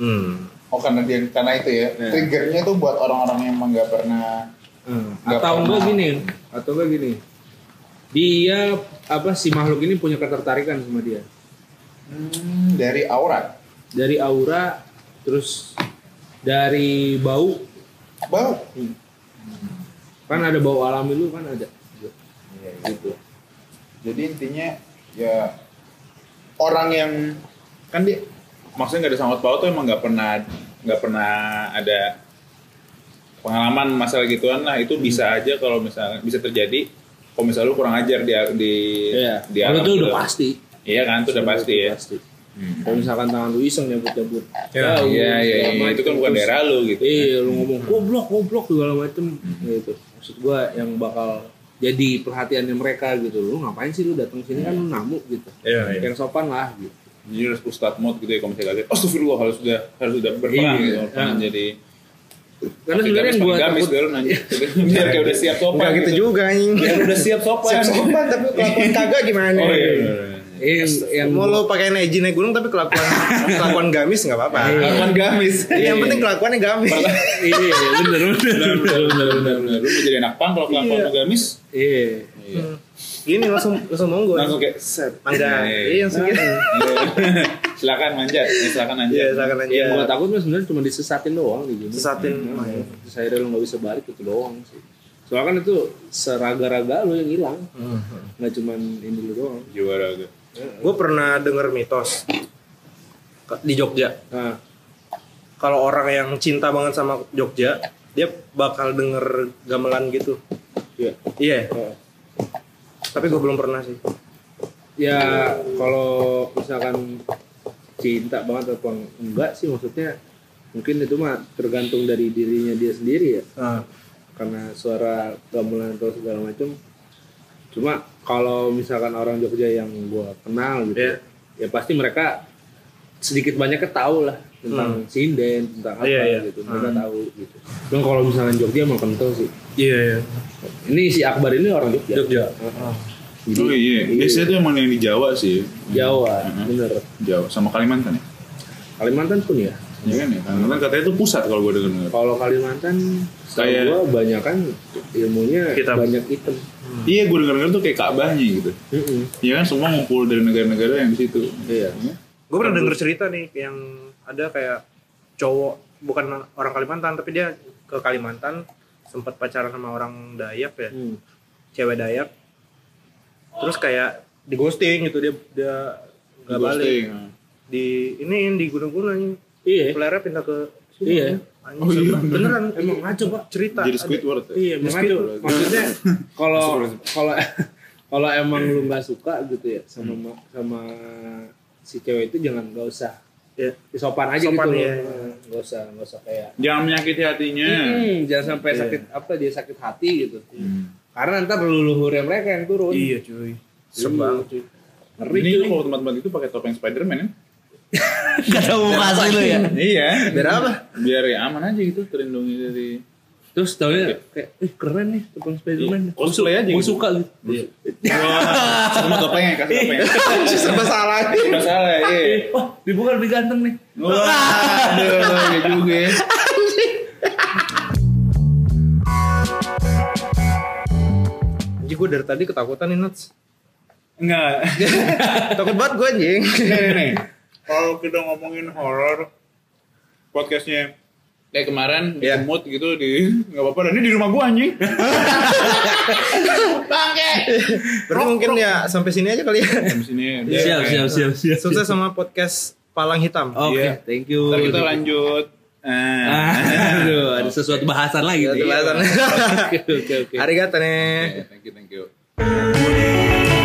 Hmm. Oh karena dia karena itu ya. Iya. Triggernya tuh buat orang-orang yang emang nggak pernah. Hmm. Nggak Atau enggak gini, atau enggak gini. Dia apa si makhluk ini punya ketertarikan sama dia. Hmm, dari aura. Dari aura, terus dari bau, Bau. kan ada bau alami lu kan ada. Gitu. Jadi intinya ya orang yang Kan dia, maksudnya nggak ada sangkut paut tuh emang nggak pernah nggak pernah ada pengalaman masalah gituan lah itu bisa aja kalau misalnya bisa terjadi kalau misalnya lu kurang ajar di di Iya. di alam itu udah pasti. Iya kan itu udah pasti ya. Pasti. Kalau misalkan tangan lu iseng nyabut-nyabut. Ya, lu Iya iya iya macem. itu kan bukan Terus- daerah lu gitu. Iya, lu ngomong goblok, goblok segala macem gitu. Maksud gua yang bakal jadi perhatiannya mereka gitu. Lu ngapain sih lu datang sini kan lu namu gitu. Iya, iya. Yang sopan lah gitu. Jadi harus ustadz mod gitu ya kalau misalnya kaget. Astagfirullah harus sudah harus sudah berperang Iya. gitu. Pengen Ah. jadi Karena sebenarnya yang gua gamis takut dulu nanya. [LAUGHS] Biar kayak udah siap sopan. Enggak gitu juga anjing. Biar udah siap sopan. Siap sopan tapi kelakuan [LAUGHS] kagak gimana? Oh iya. iya, iya. Eh, yang Mau lo pakai neji naik gunung tapi kelakuan [LAUGHS] kelakuan gamis nggak apa-apa. Kelakuan gamis. Iya, yang penting kelakuannya gamis. iya bener bener bener bener bener bener. Lu jadi anak pang kalau kelakuan gamis. Iya. Hmm. Gini langsung langsung monggo. Langsung kayak set. Mangga. Iya, langsung gitu. Iya. [LAUGHS] silakan manja, ya, silakan aja. Iya, silakan aja. Yang gua takut sebenarnya cuma disesatin doang gini. Sesatin. Hmm. Terus akhirnya lu nggak bisa balik itu doang sih. Soalnya kan itu seraga-raga lu yang hilang. Nggak cuman ini lu doang. Jiwa raga. Gue pernah denger mitos di Jogja. Nah, Kalau orang yang cinta banget sama Jogja, dia bakal denger gamelan gitu. iya. Iya. Oh. Tapi gue belum pernah sih. ya kalau misalkan cinta banget atau enggak sih maksudnya mungkin itu mah tergantung dari dirinya dia sendiri ya Nah, karena suara gamelan atau segala macam cuma kalau misalkan orang Jogja yang gue kenal gitu Iya. ya pasti mereka sedikit banyaknya tahu lah tentang sinden tentang apa Iya, iya. gitu mereka tahu gitu cuma kalau misalkan Jogja emang kental sih Iya iya. ini si Akbar ini orang Jogja Jogja. jadi Oh iya, biasanya tuh emang yang di Jawa sih. Jawa Mhm. bener Jawa sama Kalimantan ya. Kalimantan pun ya Iya kan ya. Kalimantan katanya itu pusat kalau gue dengar. kalau Kalimantan Kayak- gua banyak kan ilmunya Hitam. banyak hitam Iya, gue dengar-dengar tuh kayak Ka'bahnya gitu. Iya kan semua ngumpul dari negara-negara yang di situ. iya Gue pernah denger cerita nih yang ada kayak cowok bukan orang Kalimantan tapi dia ke Kalimantan sempat pacaran sama orang Dayak ya, Hmm. cewek Dayak. Terus kayak di ghosting gitu dia dia nggak balik. Ghosting. Di ini di gunung-gunung iya Pelernya pindah ke sini. Iya. Anjing, Oh, iya. beneran Emang ngaco, Pak. cerita. Jadi ada. Squidward. ya? Iya, makanya maksudnya [LAUGHS] kalau kalau kalau emang lu nggak suka gitu ya sama ma- sama si cewek itu jangan nggak usah Ya. sopan aja Sopan, gitu iya. loh. nggak usah nggak usah kayak Jangan menyakiti hatinya. "Hmm, jangan sampai Iya. sakit apa dia sakit hati gitu Hmm. karena ntar leluhurnya mereka yang turun Iya cuy. Serem Iya, banget. cuy. ngeri Ini kalau tempat-tempat itu pakai topeng Spiderman kan? [LAUGHS] Gak tahu muka asli lu ya. [LAUGHS] Iya. Biar apa? Biar ya aman aja gitu terlindungi dari terus taunya kayak eh keren nih tukang Spiderman Iya, cosplay aja gue gitu. suka gitu [LAUGHS] Wah, semua topengnya kasih topeng. Serba salah. Nggak salah, iya. wah dibuka lebih ganteng nih Wah, aduh, ya juga. ya. Anjing gue dari tadi ketakutan nih Nats. Enggak. Takut banget gue anjing. nih, nih, nih. Kalau kita ngomongin horor, podcastnya kayak kemarin di Iya. mood gitu di nggak apa-apa dan ini di rumah gua anjing [LAUGHS] Berarti mungkin ya sampai sini aja kali ya. di sini udah siap siap siap siap Sukses sama podcast Palang Hitam. oke Iya. thank you Ntar kita lanjut Ah. Aduh, ada sesuatu bahasan lagi Sesuatu bahasan. Oke, oke, oke. Arigato nih. Oke, thank you thank you